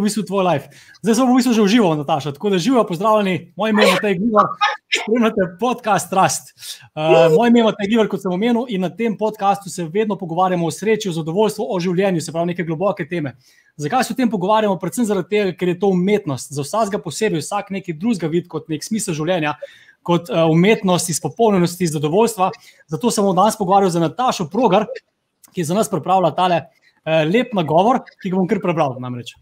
v bistvu tvoj life. Zdaj smo v bistvu že uživali, Nataša. Tako da živijo, pozdravljeni, moj ime je Matej Givar, spremljate podcast Trust. Uh, moj ime je Matej Givar, kot sem omenil, in na tem podkastu se vedno pogovarjamo o sreči, o zadovoljstvu, o življenju, se pravi, neke globoke teme. Zakaj se o tem pogovarjamo? Predvsem zato, ker je to umetnost. Za vsakega posebej, vsak neki drugega vid kot nek smisel življenja. Kot uh, umetnost, izpopolnjenosti, zadovoljstva. Zato sem danes pogovarjal z Natašo Progar, ki je za nas pripravila tale uh, lep nagovor, ki ga bom kar prebral. Namreč.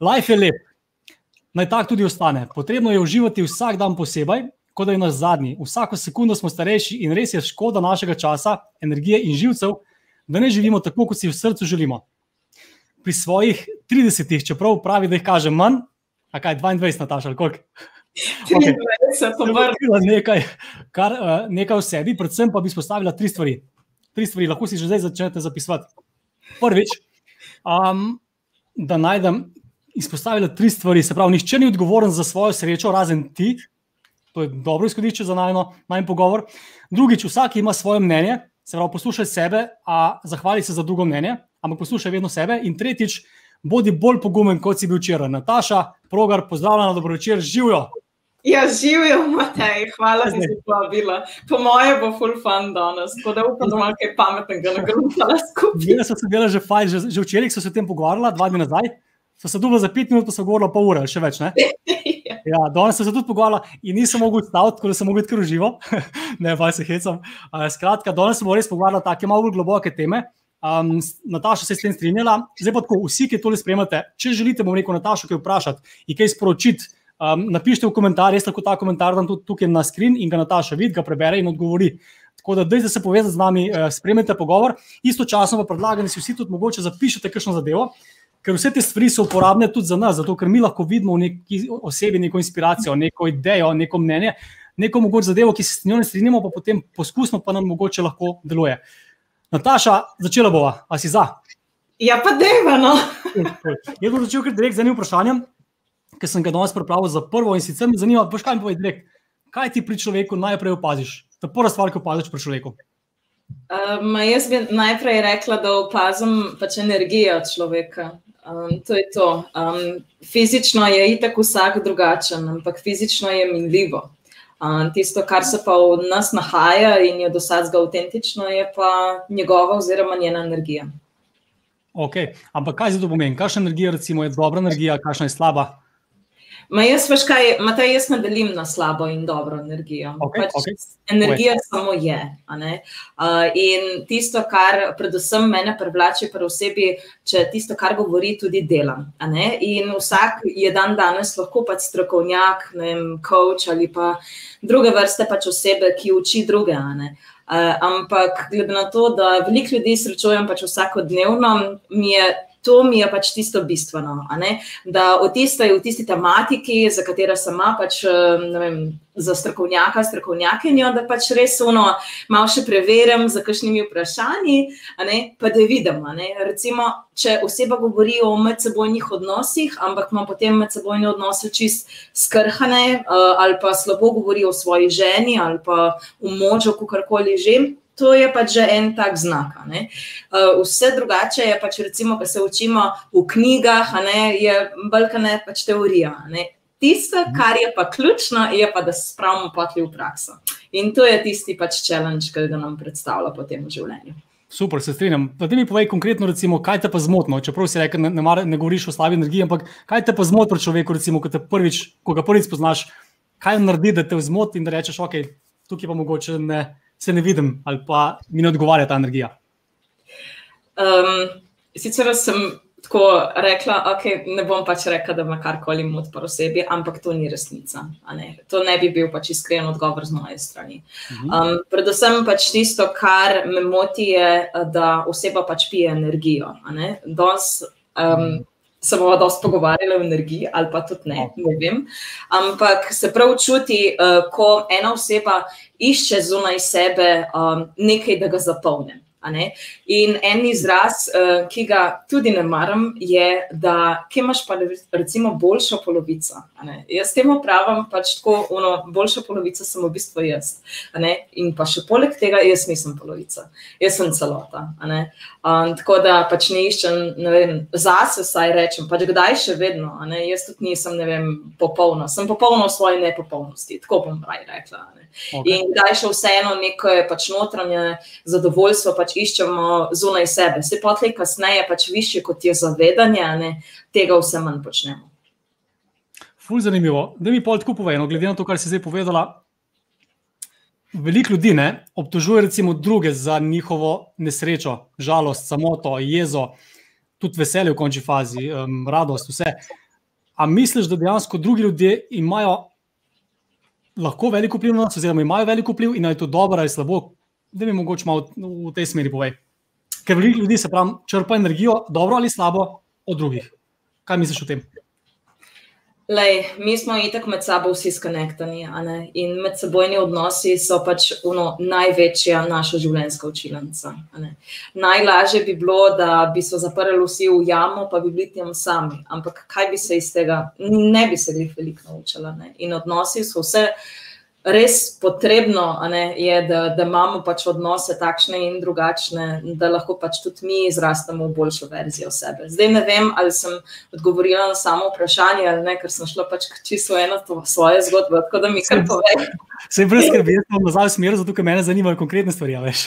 Life je lep, naj tako tudi ostane. Potrebno je uživati vsak dan posebej, kot da je naš zadnji. Vsako sekundo smo starejši in res je škoda našega časa, energije in živcev, da ne živimo tako, kot si v srcu želimo. Pri svojih 30-ih, čeprav pravi, da jih kaže manj, a kaj 22, Nataša, ali koliko? Okay. Nekaj, kar, uh, nekaj v sebi, predvsem pa bi spostavila tri stvari. Tri stvari, lahko si že zdaj začnete zapisati. Prvič, um, da najdem izpostavila tri stvari. Se pravi, nihče ni odgovoren za svojo srečo, razen ti. To je dobro izhodišče za najmanj pogovor. Drugič, vsak ima svoje mnenje, se pravi, poslušaj sebe, a zahvali se za drugo mnenje, ampak poslušaj vedno sebe. In tretjič, bodi bolj pogumen, kot si bil včeraj. Nataša, progar, pozdravljena, dobro večer, živijo. Ja, živijo, Matej, hvala za povabilo. Po moje bo full fun danes, tako da upam, da malo kaj pametnega nagrada skupaj. Jaz sem se delala že fajn, že, že včeraj so se o tem pogovarjala, dva dni nazaj. So se dubli za pet minut, pa so govorili pol ure, še več. Ja, danes sem se tudi pogovarjal in nisem mogel staviti, tako da sem mogel biti kar uživo. ne, pa se hecam. Uh, skratka, danes smo res pogovarjali tako malo globoke teme. Um, Nataša se je s tem strinjala. Zdaj pa tako, vsi, ki to spremljate, če želite, bom rekel Natašo, kaj vprašati in kaj sporočiti, um, napišite v komentar, jaz lahko ta komentar dam tudi tukaj na skrin in ga Nataša vidi, ga prebere in odgovori. Tako da, da se povezate z nami, uh, spremljate pogovor. Istočasno pa predlagam, da si vsi tudi mogoče zapišete kakšno zadevo ker vse te stvari so uporabne tudi za nas, zato ker mi lahko vidimo v neki osebi neko inspiracijo, neko idejo, neko mnenje, neko mogoče zadevo, ki se s njo ne strinjamo, pa potem poskusno pa nam mogoče lahko deluje. Nataša, začela bova, a si za? Ja, pa deva, no. Jaz bom začel kar direkt z enim vprašanjem, ker sem ga danes pripravil za prvo in sicer me zanima, boš kaj mi povedal direkt, kaj ti pri človeku najprej opaziš? Je prva stvar, ki opaziš pri človeku. Um, jaz bi najprej rekla, da opazim pač energijo človeka. Um, to je to. Um, fizično je itak vsak drugačen, ampak fizično je minljivo. Um, tisto, kar se pa v nas nahaja in je dosadno avtentično, je pa njegova oziroma njena energija. Ok, ampak kaj za to pomeni? Kakšna energija recimo, je dobra energija, kakšna je slaba? Ma jaz, veš kaj, Matej, jaz ne delim na slabo in dobro energijo. Okay, pač okay. Energija okay. samo je. Uh, in tisto, kar predvsem mene privlači pri osebi, če tisto, kar govori, tudi delam. In vsak je dan danes lahko pač strokovnjak, ne vem, coach ali pa druge vrste pač osebe, ki uči druge. Uh, ampak glede na to, da veliko ljudi srečujem pač vsakodnevno, mi je to mi je pač tisto bistveno. Da v tisti, v tisti tematiki, za katero sem pač, vem, za strokovnjaka, strokovnjakinjo, da pač res ono malo še preverjam z kakšnimi vprašanji, pa da vidim. Recimo, če oseba govori o medsebojnih odnosih, ampak ima potem medsebojne odnose čist skrhane, eh, ali pa slabo govori o svoji ženi, ali pa o možu, kakorkoli že to je pač že en tak znak. Uh, vse drugače je pač, recimo, ko se učimo v knjigah, ne, je balkane pač teorija. Ne. Tisto, kar je pa ključno, je pa, da se spravimo potli v prakso. In to je tisti pač challenge, ki ga nam predstavlja potem v življenju. Super, se strinjam. Da ti mi povej konkretno, recimo, kaj te pa zmotno. Čeprav si rekel, ne, ne, ne govoriš o slabi energiji, ampak kaj te pa zmotno pri človeku, recimo, ko, prvič, ko ga prvič spoznaš, kaj naredi, da te vzmoti in da rečeš, ok, tukaj pa mogoče ne se ne vidim, ali pa mi ne odgovarja ta energija? Um, sicer sem tako rekla, okay, ne bom pač rekla, da me karkoli moti po osebi, ampak to ni resnica. Ne? To ne bi bil pač iskren odgovor z moje strani. Um, predvsem pač tisto, kar me moti, je, da oseba pač pije energijo. Dos, um, Se bomo dosti pogovarjali o energiji, ali pa tudi ne, ne vem. Ampak se prav čuti, uh, ko ena oseba išče zunaj sebe um, nekaj, da ga zapolne. In en izraz, uh, ki ga tudi ne maram, je, da kje imaš pa recimo boljšo polovico. Jaz temu pravim, pač tako, ono, boljša polovica sem v bistvu jaz. In pa še poleg tega, jaz nisem polovica, jaz sem celota. Um, tako da pač ne iščem, ne vem, zase vsaj rečem, pač kdaj še vedno. Jaz tudi nisem, ne vem, popolna, sem popolna v svoji nepopolnosti, tako bom raj rekla. Okay. In kdaj še vseeno neko pač notranje zadovoljstvo pač iščemo zunaj sebe. Se pa tle kasneje pač više kot je zavedanje, ne, tega vse manj počnemo. Ful zanimivo. Da mi pol tako povej, no, glede na to, kar si zdaj povedala. Veliko ljudi ne, obtožuje recimo druge za njihovo nesrečo, žalost, samoto, jezo, tudi veselje v končni fazi, um, radost, vse. A misliš, da dejansko drugi ljudje imajo lahko veliko vpliv na nas, oziroma imajo veliko vpliv in je to dobro ali slabo, da mi mogoče malo v tej smeri povej. Ker veliko ljudi se pravi, črpa energijo, dobro ali slabo, od drugih. Kaj misliš o tem? Lej, mi smo itak med sabo vsi skonektani in med sebojni odnosi so pač uno, največja naša življenjska učilnica. Najlažje bi bilo, da bi se zaprli vsi v jamo, pa bi bili tam sami. Ampak kaj bi se iz tega, ne bi se jih veliko naučila. In odnosi so vse res potrebno, ne, je, da, da imamo pač odnose takšne in drugačne, da lahko pač tudi mi izrastemo v boljšo verzijo sebe. Zdaj ne vem, ali sem odgovorila na samo vprašanje ali ne, ker sem šla pač čisto eno svoje zgodbe, tako da mi kar pove. Se brez skrbi, jaz sem nazaj v smer, zato ker mene zanimajo konkretne stvari, veš.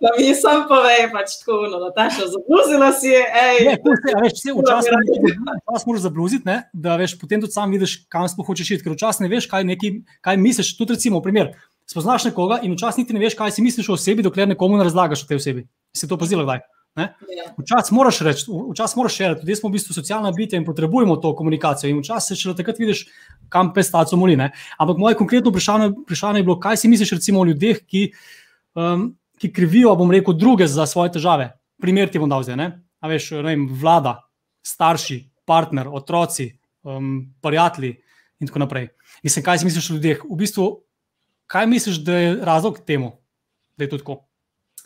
Da mi sam povej, pač tako, no, Nataša, zabluzila si je, ej. Ne, vse, veš, vse včasih moraš zabluziti, ne, da veš, potem tudi sam vidiš, kam sploh hočeš iti, ker včasih ne veš, kaj nek neki, kaj misliš. Tudi, recimo, primer, spoznaš nekoga in včasih niti ne veš, kaj si misliš o osebi, dokler nekomu ne razlagaš o tej osebi. Si to opazil, kdaj? Ja. Včasih moraš reči, včasih moraš še reči, da smo v bistvu socialna bitja in potrebujemo to komunikacijo. In včasih se še takrat vidiš, kam pestaco moli. Ne? Ampak moje konkretno vprašanje, vprašanje je bilo, kaj si misliš recimo, o ljudeh, ki, um, ki krivijo, bom rekel, druge za svoje težave. Primer ti bom dal zdaj. Ne? A veš, ne vem, vlada, starši, partner, otroci, um, prijatelji in tako naprej. Mislim, kaj si misliš o ljudeh? V bistvu, kaj misliš, da je razlog temu, da je to tako?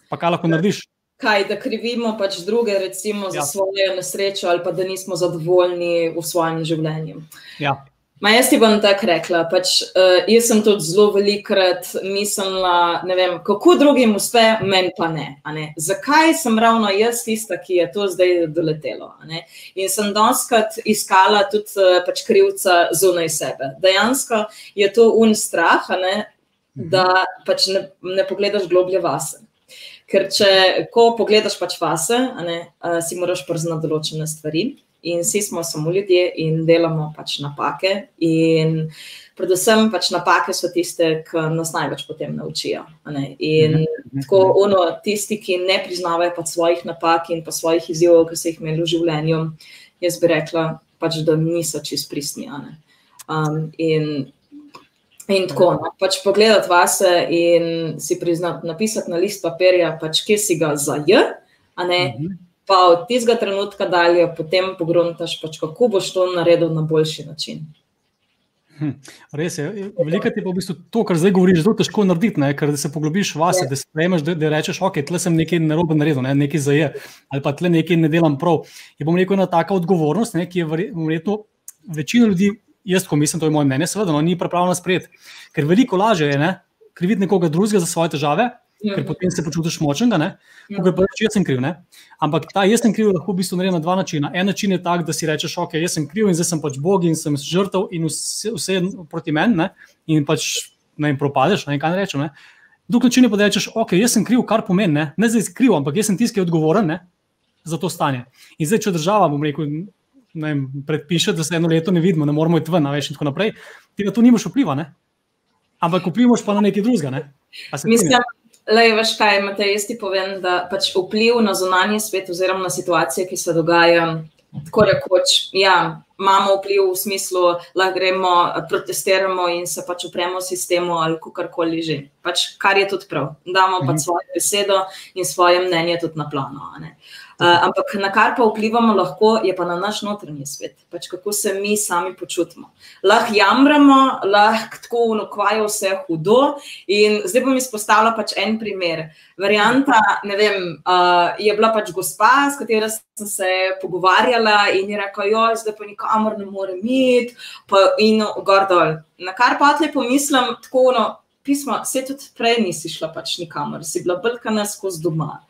Pa kaj lahko narediš? Kaj, da krivimo pač druge, recimo, za ja. svojo nesrečo, ali pa da nismo zadovoljni v svojem življenju. Ja. Ma jaz ti bom tako rekla. Pač, uh, jaz sem tudi zelo velikrat mislila, vem, kako drugim uspe, meni pa ne, ne. Zakaj sem ravno jaz tista, ki je to zdaj doletelo? In sem doskrat iskala tudi uh, pač krivca zunaj sebe. Dejansko je to un strah, ne, da pač ne, ne pogledaš globlje vase. Ker če ko pogledaš pač vase, ne, uh, si moraš priznati določene stvari in vsi smo samo ljudje in delamo pač napake. In predvsem pač napake so tiste, ki nas največ potem naučijo. In mhm. tako ono, tisti, ki ne priznavajo pač svojih napak in pa svojih izzivov, ki so jih imeli v življenju, jaz bi rekla, pač, da niso čist pristni. Um, in In tako, no, pač pogledati vase in si priznati, napisati na list papirja, pač, kje si ga za J, a ne, uh mhm. -huh pa od tistega trenutka dalje, potem pogruntaš, pač, kako boš to naredil na boljši način. Hm, res je. Veliko je pa v bistvu to, kar zdaj govoriš, zelo težko narediti, ne? ker se poglobiš vase, ja. da sprejmeš, da, da rečeš, ok, tle sem nekaj narobe naredil, ne? nekaj zaje, ali pa tle nekaj ne delam prav. Je bom rekel, ena taka odgovornost, ne? ki je verjetno večina ljudi, jaz ko mislim, to je moje mnenje, seveda, no, ni pripravljena sprejeti. Ker veliko lažje je ne? kriviti nekoga drugega za svoje težave, ker ja. potem se počutiš močen, kot pa če jaz sem kriv. Ne? Ampak ta jaz sem kriv lahko v bistvu naredi na dva načina. En način je tak, da si rečeš, ok, jaz sem kriv in zdaj sem pač Bog in sem žrtev in vse, vse proti meni ne? in pač ne jim propadeš, ne kaj ne rečem. Ne? Drug način je pa, da rečeš, ok, jaz sem kriv, kar pomeni, ne, ne zdaj kriv, ampak jaz sem tisti, ki je odgovoren ne? za to stanje. In zdaj, če država, bom rekel, ne vem, predpiše, da se eno leto ne vidimo, ne moramo iti ven, veš, in tako naprej, ti na to nimaš vpliva, ne? ampak vplivaš pa na nekaj drugega. Ne? Mislim, Le, veš kaj, imate jaz ti povem, da pač vpliv na zunanji svet, oziroma na situacije, ki se dogajajo, tako rekoč, ja, imamo vpliv v smislu, da gremo, protestiramo in se pač upremo sistemu ali karkoli že. Pač, kar je tudi prav. Damo pač mhm. svojo besedo in svoje mnenje tudi na plano. Uh, ampak na kar pa vplivamo, lahko, je pa na naš notranji svet, pač kako se mi sami počutimo. Lahko jamramo, lahko tako unokvajo vse hudo. In zdaj bom izpostavila pač en primer. Varianta, ne vem, uh, je bila pač gospa, s katero sem se pogovarjala in je rekla, jo, zdaj pa nikamor ne morem iti, in gor dol. Na kar pa tle pomislim, tako no pismo, se tudi prej nisi šla pač nikamor, si bila brkana skozi doma.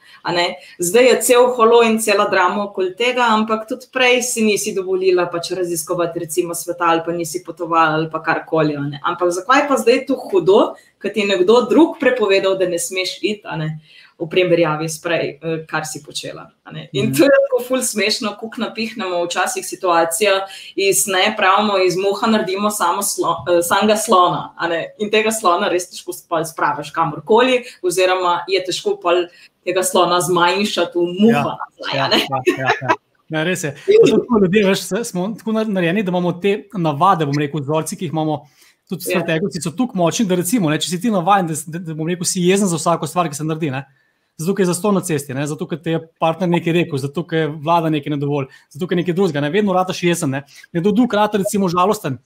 Zdaj je cel holo in cela drama okoli tega, ampak tudi prej si nisi dovolila pač raziskovati, recimo, sveta ali pa nisi potovala ali pa karkoli. Ampak zakaj pa zdaj je to hudo, ker ti je nekdo drug prepovedal, da ne smeš iti? V primerjavi s prej, eh, kar si počela. In mhm. to je tako ful smešno, ko napihnemo včasih situacijo iz ne pravimo, iz muha naredimo samo slo, eh, samega slona. In tega slona res težko spraviš kamorkoli, oziroma je težko tega slona zmanjšati v muha. Ja, ja, ja, ja. Ja, res je. Tako, ljudje, veš, smo tako narejeni, da imamo te navade, bomo rekel, vzorci, ki jih imamo. Tudi strategiji so tako močni, da recimo, ne, če si ti navaden, da, da, da rekel, si jezen za vsako stvar, ki se naredi. Ne, zato je za sto na cesti, ne? zato ker je partner nekaj rekel, zato ker je vlada nekaj nedovolj, zato ker je nekaj drugega. Ne? Vedno rataš jesen, ne, ne do dvakrat, recimo, žalosten,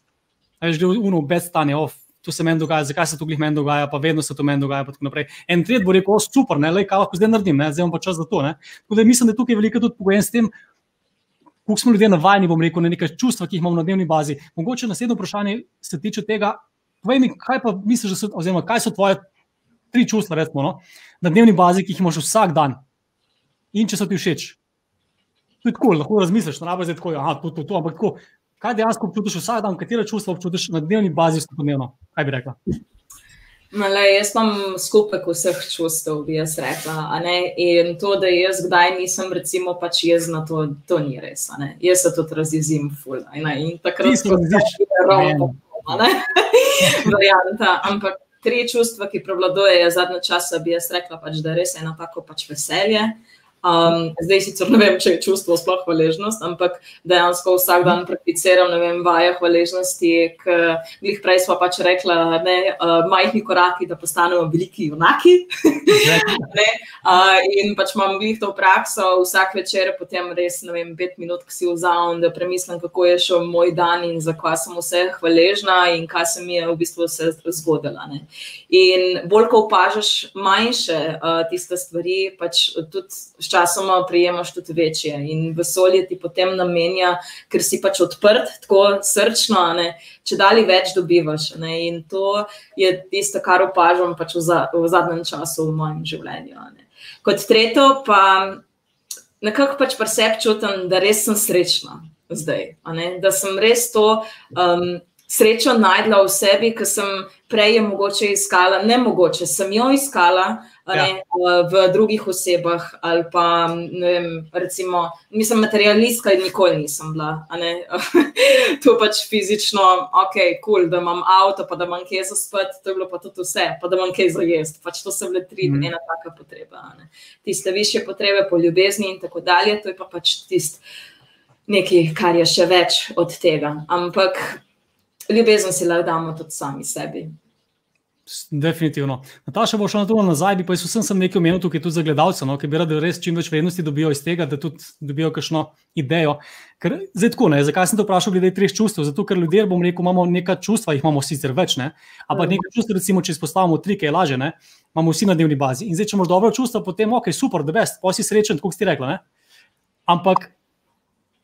že v unu, brez stanja, of. To se meni dogaja, zakaj se to glih meni dogaja, pa vedno se to meni dogaja. En tret bo rekel, super, ne, le kaj lahko zdaj naredim, ne, zdaj imam pa čas za to. Da mislim, da je tukaj veliko tudi pogojen s tem, koliko smo ljudje navajeni, bom rekel, na neke čustva, ki jih imamo na dnevni bazi. Mogoče naslednje vprašanje se tiče tega, povej mi, kaj pa misliš, so, oziroma kaj so tvoje tri čustva, recimo, no, na dnevni bazi, ki jih imaš vsak dan. In če so ti všeč, to je tako, lahko razmisliš, da je tako, da je to, ampak tako, kaj dejansko občutiš vsak dan, katera čustva občutiš na dnevni bazi, vsakodnevno. Kaj bi rekla? Male, jaz imam skupek vseh čustev, bi jaz rekla. In to, da jaz kdaj nisem, recimo, pač jezna, to, to ni res. Jaz se tudi razjezim, ful. In takrat se mi zdi, da je ravno. Varianta. Ampak tri čustva, ki prevladujejo zadnje čase, bi jaz rekla, pač, da je res eno tako pač veselje. Um, zdaj sicer ne vem, če je čustvo sploh hvaležnost, ampak dejansko vsak dan prakticiram vaje hvaležnosti, ker jih prej smo pač rekli, da uh, majhni koraki, da postanemo veliki junaki. uh, in pač imam jih to prakso, vsak večer, potem res ne vem, pet minut, ki si vzamem, da premislim, kako je šel moj dan in za kaj sem vse hvaležna in kaj se mi je v bistvu vse zgodilo. In bolj, ko opažaš manjše uh, tiste stvari, pač tudi sčasoma prijemaš tudi večje. In vesolje ti potem namenja, ker si pač odprt, tako srčno, ne, če dali več dobivaš. Ne, in to je tisto, kar opažam pač v, za, v zadnjem času v mojem življenju. Ne. Kot tretje, pa nekako pač pri sebi čutim, da res sem srečna zdaj. Da sem res to. Um, Srečo najdla v sebi, ker sem prej je mogoče iskala, ne mogoče, sem jo iskala, ja. ne, v drugih osebah. Ali pa, vem, recimo, mislim, materialistka in nikoli nisem bila. to pač fizično, ok, kul, cool, da imam avto, pa da imam kje za spet, to je bilo pa tudi vse, pa da imam kje za jesti. Pač to so bile tri, mm. ena taka potreba. Ne. Tiste više potrebe po ljubezni in tako dalje, to je pa pač tisto. Nekaj, kar je še več od tega. Ampak ljubezen si lahko damo tudi sami sebi. Definitivno. Nataša bo šla na to nazaj, bi pa jaz vsem sem nekaj omenil tukaj tudi za gledalce, no, ki bi radi res čim več vrednosti dobijo iz tega, da tudi dobijo kakšno idejo. Ker, zdaj tako, ne, zakaj sem to vprašal glede treh čustev? Zato, ker ljudje, bom rekel, imamo neka čustva, jih imamo sicer več, ne, ampak mm. nekaj čustev, recimo, če izpostavimo tri, ki je laže, ne, imamo vsi na dnevni bazi. In zdaj, če imaš dobro čustvo, potem ok, super, da best, pa si srečen, kot si rekla. Ne. Ampak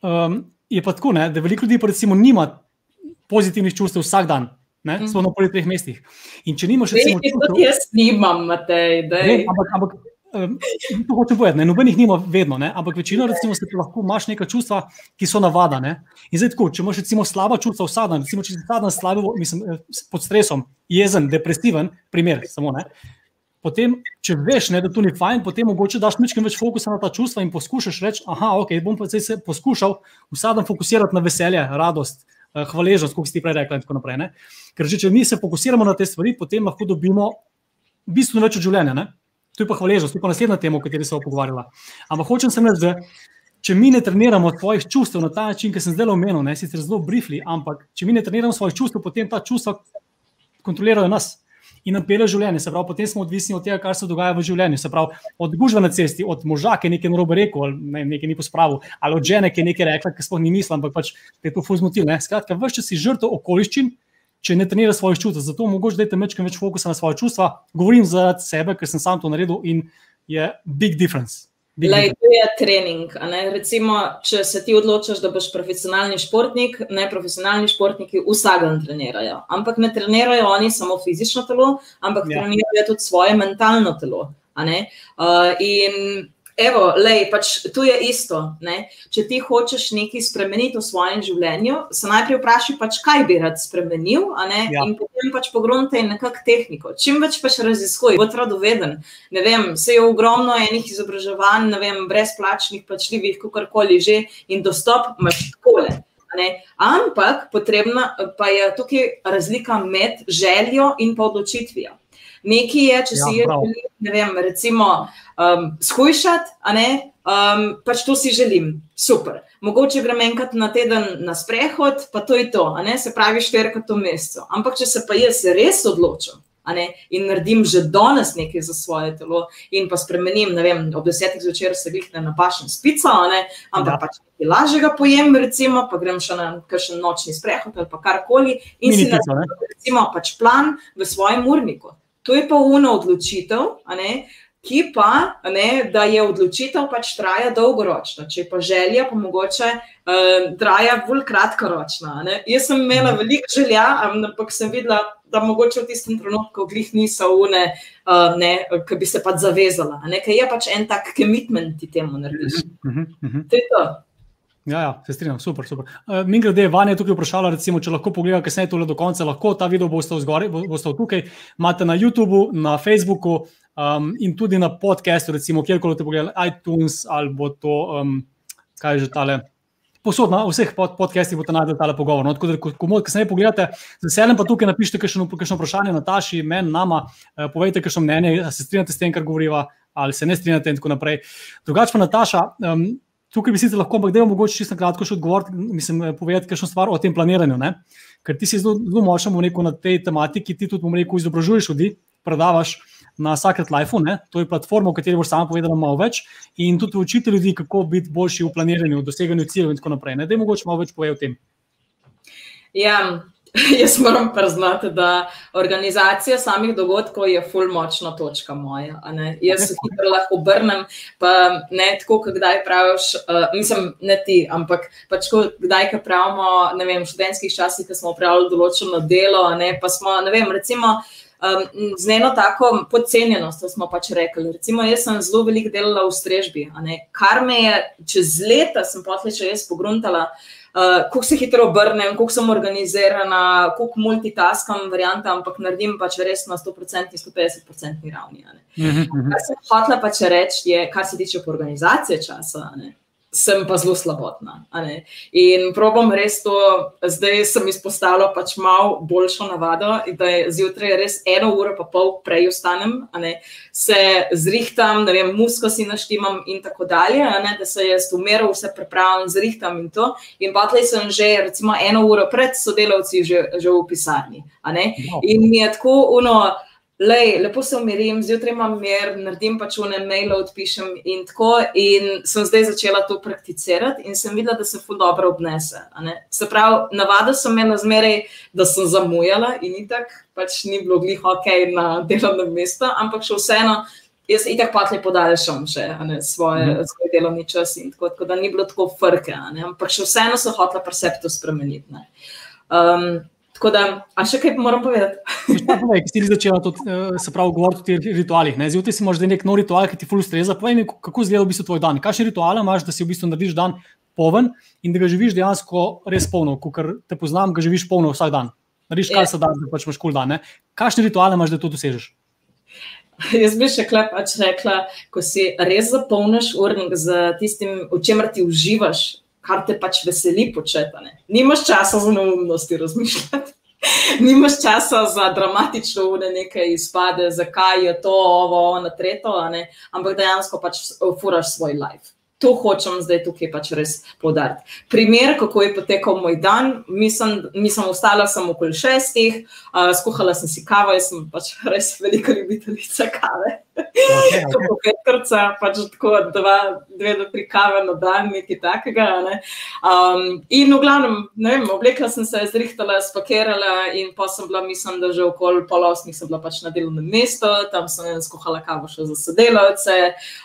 um, je pa tako, ne, da veliko ljudi pa recimo nima pozitivnih čustev vsak dan. Ne, mm. Smo na pol treh mestih. In če nimaš, recimo, čustev, tudi jaz nimam, Matej, ne, ampak, ampak um, to hočem povedati, nobenih nima vedno, ne, ampak večino, recimo, se lahko imaš neka čustva, ki so navada. Ne. In zdaj, tako, če imaš recimo slaba čustva vsak dan, recimo, če si vsak dan slabo, mislim, eh, pod stresom, jezen, depresiven, primer samo. Ne, Potem, če veš, ne, da to ni fajn, potem mogoče daš nekaj več fokusa na ta čustva in poskušaš reči: Ah, ok, bom pa se poskušal vsak dan fokusirati na veselje, radost, hvaležnost, kot ste prej rekli. Ker že, če mi se fokusiramo na te stvari, potem lahko dobimo bistveno več od življenja. Ne? To je pa hvaležnost, to je pa naslednja tema, o kateri sem pogovarjala. Ampak hočem se reči, da če mi ne treniramo svojih čustev na ta način, ki sem zdaj omenil, ne sicer zelo briefly, ampak če mi ne treniramo svojih čustev, potem ta čustva kontrolirajo nas. In nam pele življenje. Se pravi, potem smo odvisni od tega, kar se dogaja v življenju. Se pravi, od gužve na cesti, od moža, ki je nekaj narobe rekel, ali ne, nekaj ni pospravil, ali od žene, ki je nekaj rekla, ki sploh ni mislila, ampak pač te je to fuzmotil. Skratka, vse čas si žrtev okoliščin. Če ne treniraš svojih čustev, zato mogoče dajte nekaj več fokusa na svoje čustva. Govorim za sebe, ker sem sam to naredil in je big difference. Lej, to je trening. Recimo, če se ti odločiš, da boš profesionalni športnik, ne profesionalni športniki vsak dan trenirajo. Ampak ne trenirajo oni samo fizično telo, ampak ja. trenirajo tudi svoje mentalno telo. Uh, in Evo, lej, pač tu je isto. Ne? Če ti hočeš nekaj spremeniti v svojem življenju, se najprej vprašaj, pač, kaj bi rad spremenil, ja. in potem pač pogrunte nekakšno tehniko. Čim več pač raziskuj, bo rado veden. Ne vem, se je ogromno enih izobraževanj, ne vem, brezplačnih, plačljivih, kakorkoli že, in dostop imaš takole. Ampak potrebna pa je tukaj razlika med željo in pa odločitvijo. Nekaj je, če ja, si jaz želim, ne vem, recimo, um, shujšati, a ne, um, pač to si želim, super. Mogoče grem enkrat na teden na sprehod, pa to je to, a ne, se pravi štirikrat v mesecu. Ampak če se pa jaz res odločim. Ne, in naredim že danes nekaj za svoje telo, in pa spremenim. Vem, ob desetih zvečer se jih ne napašem s pico, ne, ampak ja. pač nekaj lažjega pojem, recimo, pa grem še na kakšen nočni sprehod ali karkoli. In Mini si naredim pač plan v svojem urniku. To je pa uno odločitev, ne, ki pa, ne, da je odločitev pač traja dolgoročno, če pa želja, pa mogoče uh, traja bolj kratkoročno. Ne. Jaz sem imela mhm. veliko želja, ampak sem videla, da mogoče v tistem trenutku glih niso une, uh, ki bi se pač zavezala. Ker je pač en tak commitment ti temu narediš. Uh -huh, uh -huh. To je to. Ja, ja, se strinjam, super. super. Uh, Mi grede, Vanja je tukaj vprašala, recimo, če lahko pogleda, kaj se je tole do konca, lahko ta video boste vzgori, boste tukaj, imate na YouTubu, na Facebooku um, in tudi na podcastu, recimo, kjerkoli te pogledate, iTunes ali bo to, um, kaj že tale. Posod na vseh pod, podcastih boste najdel tale pogovor. No, tako da, ko, ko, ko se ne pogledate, z veseljem pa tukaj napišite kakšno, kakšno vprašanje Nataši, meni, nama, uh, povejte, kakšno mnenje, se strinjate s tem, kar govoriva, ali se ne strinjate in tako naprej. Drugače pa Nataša, um, Tukaj bi sicer lahko, ampak da je mogoče čisto kratko še odgovoriti, mislim, eh, povedati kakšno stvar o tem planiranju. Ne? Ker ti si zelo, zelo močen na tej tematiki, ti tudi, bomo rekel, izobražuješ ljudi, predavaš na Sacred Life, ne? to je platforma, o kateri boš sama povedala malo več in tudi učiti ljudi, kako biti boljši v planiranju, doseganju ciljev in tako naprej. Ne? Da je mogoče malo več povedati o tem. Ja, Jaz moram priznati, da organizacija samih dogodkov je ful močna točka moja. Jaz se hitro lahko obrnem, pa ne tako, kot kdaj praviš, uh, mislim, ne ti, ampak pač ko kdaj, ki pravimo, ne vem, v študentskih časih, ki smo upravljali določeno delo, ne, pa smo, ne vem, recimo. Um, z eno tako podcenjenostjo smo pač rekli. Recimo, jaz sem zelo veliko delala v strežbi, kar me je čez leta, sem pa tudi jaz pogruntala, uh, kako se hitro obrnem, kako sem organizirana, kako multitaskam, varianta, ampak naredim pač res na 100%, 150% ravni. Mm -hmm. Kar sem hotela pač reči, je, kar se tiče organizacije časa. Ne? Sem pa zelo slabotna. In probam res to, zdaj sem izpostavila pač malo boljšo navado, da je zjutraj res eno uro pa pol prej ostanem, se zrihtam, da vem, musko si naštimam in tako dalje, da se jaz umeral, vse pripravljam, zrihtam in to. In pa tleh sem že recimo eno uro pred sodelavci že, že v pisarni. In mi je tako uno. Lej, lepo se umirim, zjutraj imam mir, naredim pač v enem mailu, odpišem in tako. In sem zdaj začela to prakticirati in sem videla, da se fu dobro obnese. Se pravi, navada sem imela zmeraj, da sem zamujala in itak pač ni bilo glih ok na delovnem mestu, ampak še vseeno. Jaz itak pa ti podaljšam še ne, svoje, mm. svoj delovni čas in tako, tako da ni bilo tako frke, ampak še vseeno so hotela perceptu spremeniti. Um, Tako da, a še kaj moram povedati? Povej, ki si ti začela to, eh, se pravi, govoriti o teh ritualih. Zjutraj si imaš nek nov ritual, ki ti fully streza. Povej mi, kako izgleda v bistvu tvoj dan. Kakšne rituale imaš, da si v bistvu narediš dan poln in da ga živiš dejansko res polno, ker te poznam, ga živiš polno vsak dan. Narediš kar se da, da pač imaš kul dan. Ne? Kakšne rituale imaš, da to dosežeš? Jaz bi še klep pač rekla, ko si res zapolniš urnik z tistim, v čemer ti uživaš, kar te pač veseli početi. Nimaš časa za neumnosti razmišljati. Nimaš časa za dramatično ure, nekaj izpade, zakaj je to, ovo, ono, tretjo, ampak dejansko pač furaš svoj life. to hočem zdaj tukaj pač res podariti. Primer, kako je potekal moj dan, mislim, nisem ostala samo okoli šestih, uh, skuhala sem si kavo, jaz sem pač res velika ljubiteljica kave. Okay, okay. Petrca, pač tako dva, dve do tri kave na dan, nekaj takega. Ne? Um, in v glavnem, ne vem, oblekla sem se, zrihtala, spakirala in pa sem bila, mislim, da že okoli pol osmih sem bila pač na delovnem mestu, tam sem skuhala kavo še za sodelavce.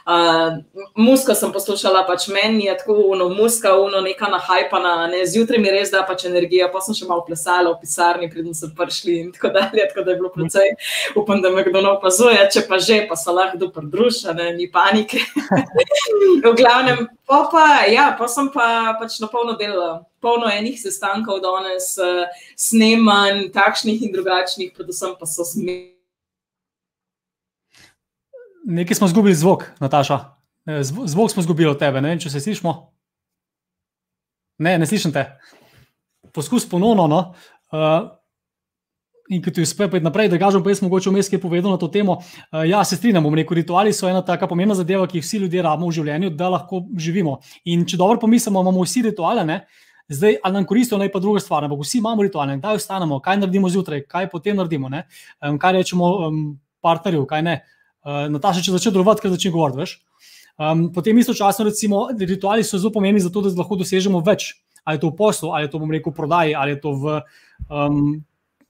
Uh, muska sem poslušala, pač meni je tako uno, muska, uno, neka nahajpana, ne? zjutraj mi res da pač energija, pa sem še malo plesala v pisarni, predtem so prišli in tako dalje, tako da je bilo precej, upam, da me kdo ne opazuje, če pa že, pa se lahko kdo pridruža, ni panike. v glavnem, pa, pa, ja, pa sem pa pač na polno delala, polno enih sestankov danes, snemanj, takšnih in drugačnih, predvsem pa so smeli. Nekaj smo izgubili zvok, Nataša. E, zvok smo izgubili od tebe, ne vem, če se slišmo. Ne, ne slišim te. Poskus ponovno. No. Uh, in ki ti uspe pojeti naprej, da kažem, pa jaz mogoče vmes kaj povedal na to temo. Uh, ja, se strinjam, bom rekel, rituali so ena taka pomembna zadeva, ki jih vsi ljudje rabimo v življenju, da lahko živimo. In če dobro pomislimo, imamo vsi rituale, ne? zdaj ali nam koristijo, naj pa druga stvar, ampak vsi imamo rituale, kdaj ostanemo, kaj naredimo zjutraj, kaj potem naredimo, um, kaj rečemo um, partnerju, kaj ne. Uh, Nataša, če začne delovati, kaj začne govoriti, veš. Um, potem istočasno, recimo, rituali so zelo pomembni za to, da lahko dosežemo več. Ali je to v poslu, ali je to, bom rekel, v prodaji, ali je to v um,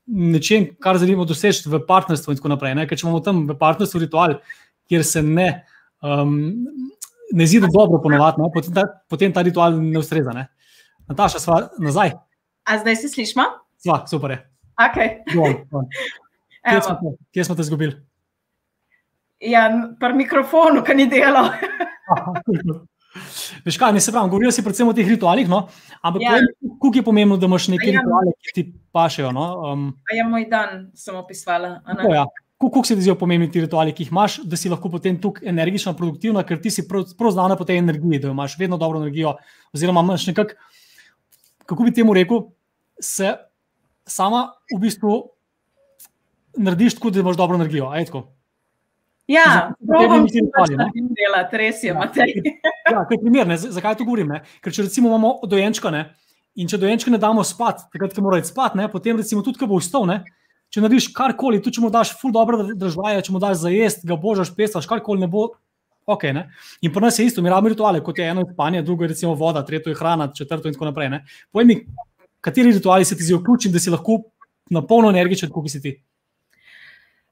nečem, kar želimo doseči v partnerstvu. In tako naprej. Ne? Ker če imamo tam v partnerstvu ritual, kjer se ne, um, ne zidi dobro ponovati, potem, potem ta ritual ne ustreza. Ne? Nataša, sva nazaj. A zdaj se slišmo? Sva, super je. Okay. Kje, smo, kje smo te izgubili? Ja, pri mikrofonu, ki ni delal. Veš kaj, ne se pravi, govoril si predvsem o teh ritualih, no? ampak ja. kako je pomembno, da imaš neke ja. rituale, ki ti pašejo? No? Um, ja, moj dan sem opisovala. Ja. Kako se ti zdijo pomembni ti rituali, ki jih imaš, da si lahko potem tukaj energična, produktivna, ker ti si prav, prav znana po tej energiji, da imaš vedno dobro energijo. Oziroma, imaš nekako, kako bi temu rekel, se sama v bistvu narediš tako, da imaš dobro energijo. Ajtko. Ja, pravim, da se lahko dela, res je, Matej. Ja, to je primer, ne? zakaj to govorim? Ne? Ker če recimo imamo dojenčka ne? in če dojenčka ne damo spat, takrat, ko mora iti spat, ne? potem recimo tudi, ko bo vstal, ne? če narediš karkoli, tudi če mu daš ful dobro držvaje, če mu daš za jest, ga božaš, pesaš, karkoli ne bo, ok. Ne? In pri nas je isto, mi rabimo rituale, kot je eno spanje, drugo je recimo voda, tretje je hrana, četrto in tako naprej. Povej mi, kateri rituali se ti zdi vključen, da si lahko na polno energičen, kot si ti.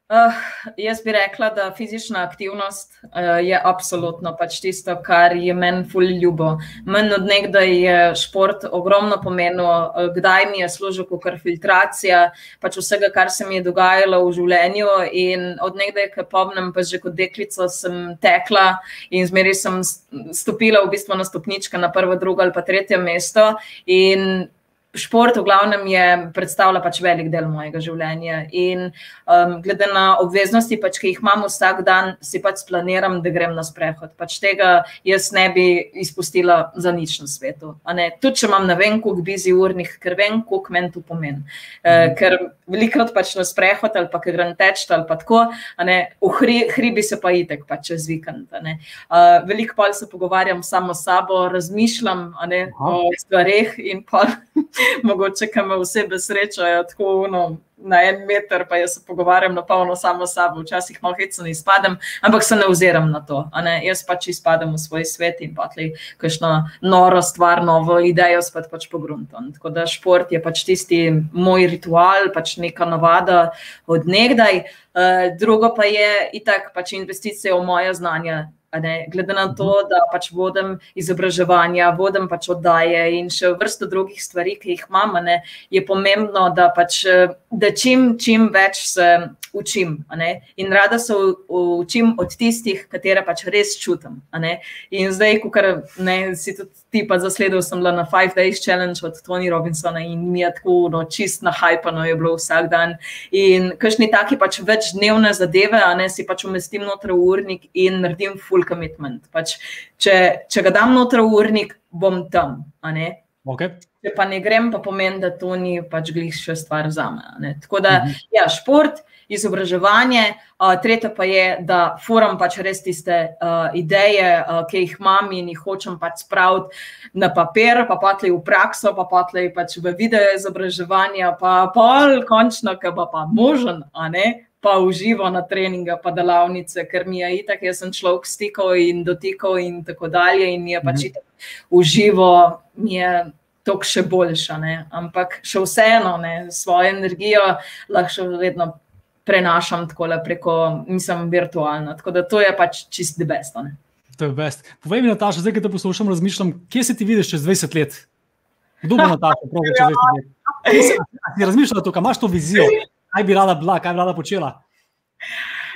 Uh, jaz bi rekla, da fizična aktivnost uh, je absolutno pač tisto, kar je meni fully ljubo. Meni od nekdaj je šport ogromno pomenil, uh, kdaj mi je služil kot filtracija, pač vsega, kar se mi je dogajalo v življenju. In od nekdaj, ki pomnim, pa že kot deklica sem tekla in zmeri sem stopila v bistvu na stopničke na prvo, drugo ali pa tretje mesto. In šport v glavnem je predstavlja pač velik del mojega življenja. In um, glede na obveznosti, pač, ki jih imam vsak dan, si pač planiram, da grem na sprehod. Pač tega jaz ne bi izpustila za nič na svetu. Tudi če imam ne vem, koliko bizi urnih, ker vem, koliko meni to pomeni. Uh, ker velikrat pač na sprehod ali pa grem teč ali pa tako, v hri, hribi se pa itek pač čez vikend. Uh, veliko pa se pogovarjam samo s sabo, razmišljam ne, o stvareh in pa. Mogoče, ki me osebe srečajo tako no, na en meter, pa jaz se pogovarjam na polno samo s sabo, včasih malo hecno izpadem, ampak se ne oziram na to. Jaz pač izpadem v svoj svet in patli kakšno noro stvar, novo idejo spet pač pogruntam. Tako da šport je pač tisti moj ritual, pač neka navada od nekdaj. Uh, drugo pa je itak pač investicija v moje znanje, Glede na to, mhm. da pač vodim izobraževanja, vodim pač oddaje in še vrsto drugih stvari, ki jih imam, ne, je pomembno, da, pač, da čim, čim več se učim. In rada se učim od tistih, katere pač res čutim. In zdaj, ko si tudi ti pa zasledil, sem bila na Five Days Challenge od Tony Robinsona in mi je tako no, čist na hajpano je bilo vsak dan. In kakšni taki pač večdnevne zadeve, a ne si pač umestim noter v urnik in naredim full commitment. Pač, če, če ga dam noter v urnik, bom tam. Okay. Če pa ne grem, pa pomeni, da to ni pač glih še stvar za me. Tako da, uh -huh. ja, šport, izobraževanje, uh, tretje pa je, da furam pač res tiste uh, ideje, uh, ki jih imam in jih hočem pač spraviti na papir, pa patli v prakso, pa patli pač v video izobraževanje, pa pol, končno, ki pa pa možen, a ne pa uživo na treninga, pa delavnice, ker mi je itak, jaz sem človek stikal in dotikal in tako dalje, in mi je pač mhm. itak uživo, mi je to še boljša. Ne? Ampak še vseeno, ne? svojo energijo lahko še vedno prenašam tako preko, nisem virtualna. Tako da to je pač čist debesto. To je best. Povej mi, Nataša, zdaj, ki te poslušam, razmišljam, kje se ti vidiš čez 20 let? Kdo bo Nataša, pravi, čez 20 let? Ti razmišljaš tukaj, imaš to vizijo? kaj bi rada bila, kaj bi rada počela?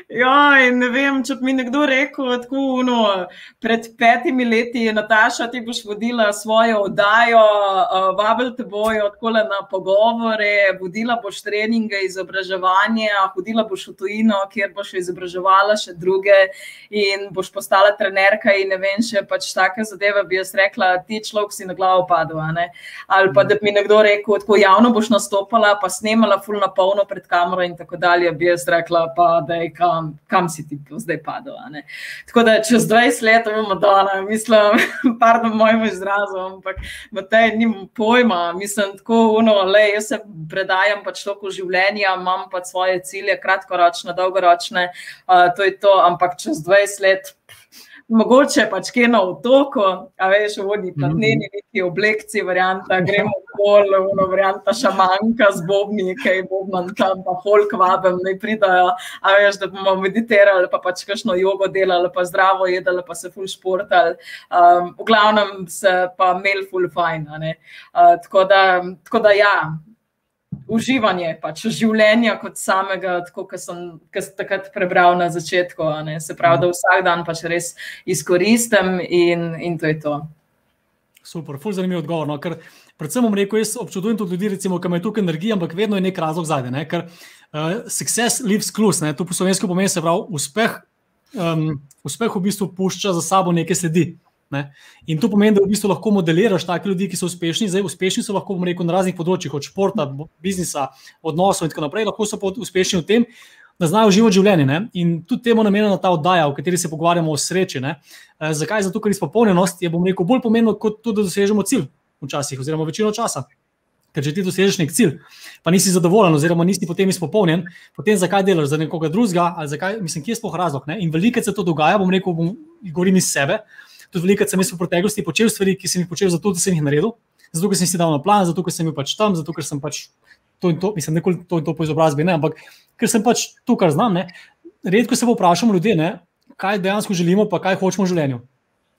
Ja, ne vem, če bi mi nekdo rekel, tako uno, pred petimi leti Nataša, ti boš vodila svojo oddajo, uh, vabili te bojo tako na pogovore, vodila boš treninge, izobraževanje, hodila boš v tujino, kjer boš izobraževala še druge in boš postala trenerka in ne vem, še pač take zadeve bi jaz rekla, ti človek si na glavo padel. Ali pa da bi mi nekdo rekel, tako javno boš nastopala, pa snemala fulno polno pred kamero in tako dalje, bi jaz rekla, pa da je kam kam, kam si ti zdaj padel. Tako da čez 20 let imamo Madonna, mislim, pardon mojemu izrazu, ampak tej nimam pojma, mislim, tako uno, le jaz se predajam pač toliko življenja, imam pa svoje cilje, kratkoročne, dolgoročne, uh, to je to, ampak čez 20 let. Mogoče pač kje na otoku, a veš, vodi pa mhm. dnevni neki oblekci, varianta, gremo bolj, ono, varianta šamanka z bobni, kaj bobman tam, pa folk vabem, ne pridajo, a veš, da bomo meditirali, pa pač kakšno jogo delali, pa zdravo jedali, pa se ful športali. Um, v glavnem se pa mail ful fajn, uh, tako, da, tako da ja, uživanje pač, življenja kot samega, kot sem takrat prebral na začetku. Se pravi, da vsak dan pač res izkoristim in, in to je to. Super, zelo zanimiv odgovor. No? Ker, predvsem bom rekel, jaz občudujem tudi ljudi, recimo, ki imajo tukaj energijo, ampak vedno je nek razlog zadaj. Ne? Ker uh, success leaves clues, to po slovensko pomeni, se pravi, uspeh, um, uspeh v bistvu pušča za sabo nekaj sledi. Ne? In to pomeni, da v bistvu lahko modeliraš take ljudi, ki so uspešni. Zdaj, uspešni so lahko rekel, na raznih področjih, od športa, biznisa, odnosov in tako naprej. Lahko so uspešni v tem, da znajo živeti življenje. Ne? In tudi temu namenjena ta oddaja, v kateri se pogovarjamo o sreči. Eh, zakaj? Zato, ker izpopolnjenost je, bom rekel, bolj pomembno, kot tudi, da dosežemo cilj včasih, oziroma večino časa. Ker če ti dosežeš nek cilj, pa nisi zadovoljen, oziroma nisi potem izpopolnjen, potem zakaj delaš za nekoga drugega, ali zakaj, mislim, kje je sploh razlog. Ne? In veliko se to dogaja, bom rekel, bom, govorim iz sebe tudi veliko sem v preteklosti počel stvari, ki sem jih počel zato, da sem jih naredil, zato, ker sem si dal na plan, zato, ker sem bil pač tam, zato, ker sem pač to in to, mislim, nekoli to in to po izobrazbi, ne, ampak ker sem pač to, kar znam. Ne. Redko se vprašamo ljudje, ne, kaj dejansko želimo, pa kaj hočemo v življenju.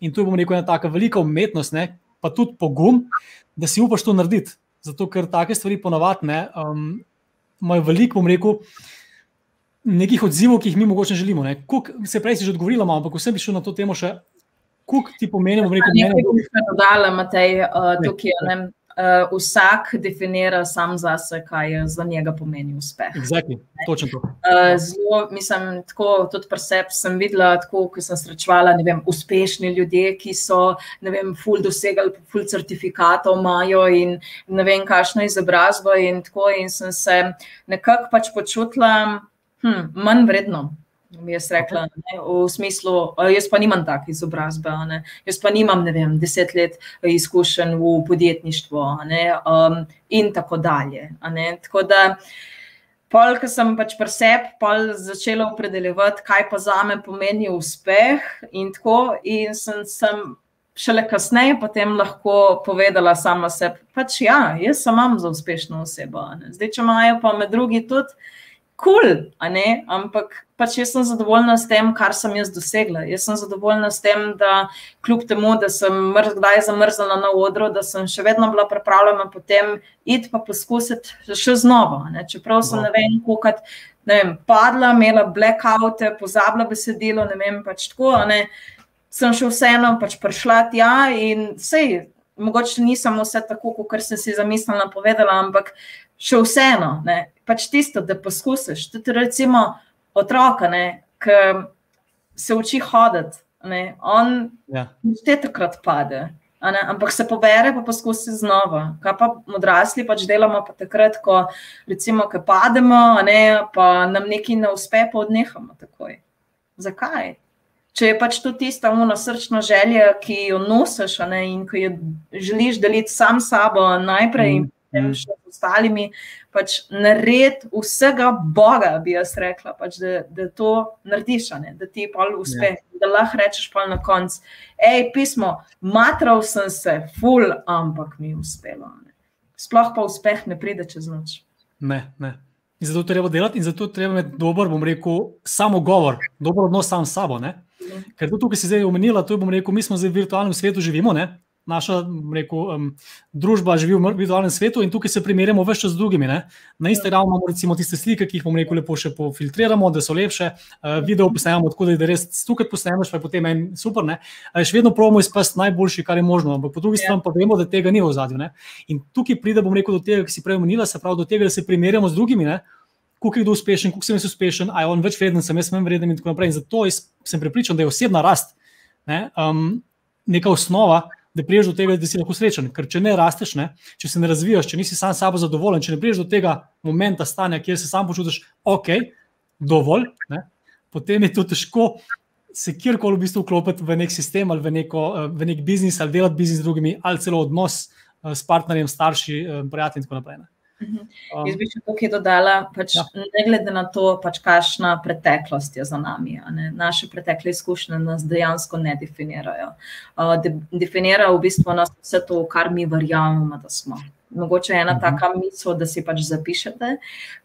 In tu bom rekel, ena taka velika umetnost, ne, pa tudi pogum, da si upaš to narediti. Zato, ker take stvari ponavadi um, imajo veliko, bom rekel, nekih odzivov, ki jih mi mogoče želimo. Kuk, se prej si že odgovorila, ampak vsem bi šel na to temo še kuk ti pomeni, bomo rekli, da je to nekaj dodala, Matej, uh, tukaj. Ne. Uh, vsak definira sam za sebe, kaj je za njega pomeni uspeh. Exactly. Točno to. Uh, zelo, mislim, tako tudi pri sebi sem videla, tako, ko sem srečevala vem, uspešni ljudje, ki so, ne vem, ful dosegali, ful certifikatov imajo in ne vem, kakšno izobrazbo in tako, in sem se nekako pač počutila hm, manj vredno mi je rekla, ne, v smislu, jaz pa nimam take izobrazbe, ne, jaz pa nimam, ne vem, deset let izkušenj v podjetništvu ne, um, in tako dalje. Tako da, pol, ko sem pač pri sebi začela opredeljevati, kaj pa za me pomeni uspeh, in tako, in sem. sem Šele kasneje potem lahko povedala sama sebi, pač ja, jaz sem imam za uspešno osebo. Zdaj, če imajo pa med drugi tudi, kul, cool, ampak pač jaz sem zadovoljna s tem, kar sem jaz dosegla. Jaz sem zadovoljna s tem, da kljub temu, da sem kdaj zamrznila na odru, da sem še vedno bila pripravljena potem iti pa poskusiti še znova. Ne? Čeprav sem no. ne vem, koliko. Ne vem, padla, imela blackoute, pozabila besedilo, ne vem, pač tako. Ne, sem še vseeno pač prišla tja in sej, mogoče nisem vse tako, kot sem si zamislila, povedala, ampak še vseeno, ne, pač tisto, da poskusiš. Tudi recimo, otroka, ki se uči hoditi. Ne, on ja. te takrat pade. ampak se pobere, pa poskusi znova. Kaj pa odrasli pač delamo, pa takrat, ko recimo, ko pademo, ne, pa nam nekaj ne uspe, pa odnehamo takoj. Zakaj? Če je pač to tista umna srčna želja, ki jo nosiš ne, in ki jo želiš deliti sam s sabo najprej in mm. še z ostalimi, pač naredi vsega Boga, bi jaz rekla, pač, da, da to narediš, ne, da ti pa uspe. Ja da lahko rečeš pa na koncu, hej, pismo, matral sem se, ful, ampak mi je uspelo. Ne. Sploh pa uspeh ne pride čez noč. Ne, ne. In zato treba delati, in zato treba imeti dober, bom rekel, samo govor, dober odnos sam s sabo. Ne? Mhm. Ker to, kar si zdaj omenila, to je, bom rekel, mi smo zdaj v virtualnem svetu živimo. Ne? Naša rekel, um, družba živi v virtualnem svetu in tukaj se primerjamo več z drugimi. Ne? Na Instagramu imamo recimo tiste slike, ki jih bomo rekel lepo še pofiltriramo, da so lepše, uh, video posnamemo tako, da res tukaj posnameš, pa je potem en super. Ne? Še vedno pravimo izpasti najboljši, kar je možno, ampak po drugi ja. strani pa vemo, da tega ni v zadju. In tukaj pride, bom rekel, do tega, ki si prej omenila, se pravi do tega, da se primerjamo z drugimi. Ne? Kako je kdo uspešen, kako sem jaz uspešen, ali je on več vreden, sem jaz manj vreden, in tako naprej. In zato sem pripričan, da je osebna rast ne, um, neka osnova, da priješ do tega, da si lahko srečen. Ker če ne rasteš, ne, če se ne razvijaš, če nisi sam sabo zadovoljen, če ne priješ do tega momenta stanja, kjer se sam počutiš, ok, dovolj, ne, potem je to težko. Se kjerkoli v bistvu vklopiti v nek sistem ali v, neko, eh, v nek biznis, ali delati biznis z drugimi, ali celo odnos eh, s partnerjem, starši, eh, prijatelji in tako naprej. Ne. Um, Jaz bi še tukaj dodala, pač, ja. ne glede na to, pač, kakšna preteklost je za nami. Naše pretekle izkušnje nas dejansko ne definirajo. Uh, de, definira v bistvu nas vse to, kar mi verjamemo, da smo. Mogoče je ena uh mhm. -huh. taka misel, da si pač zapišete.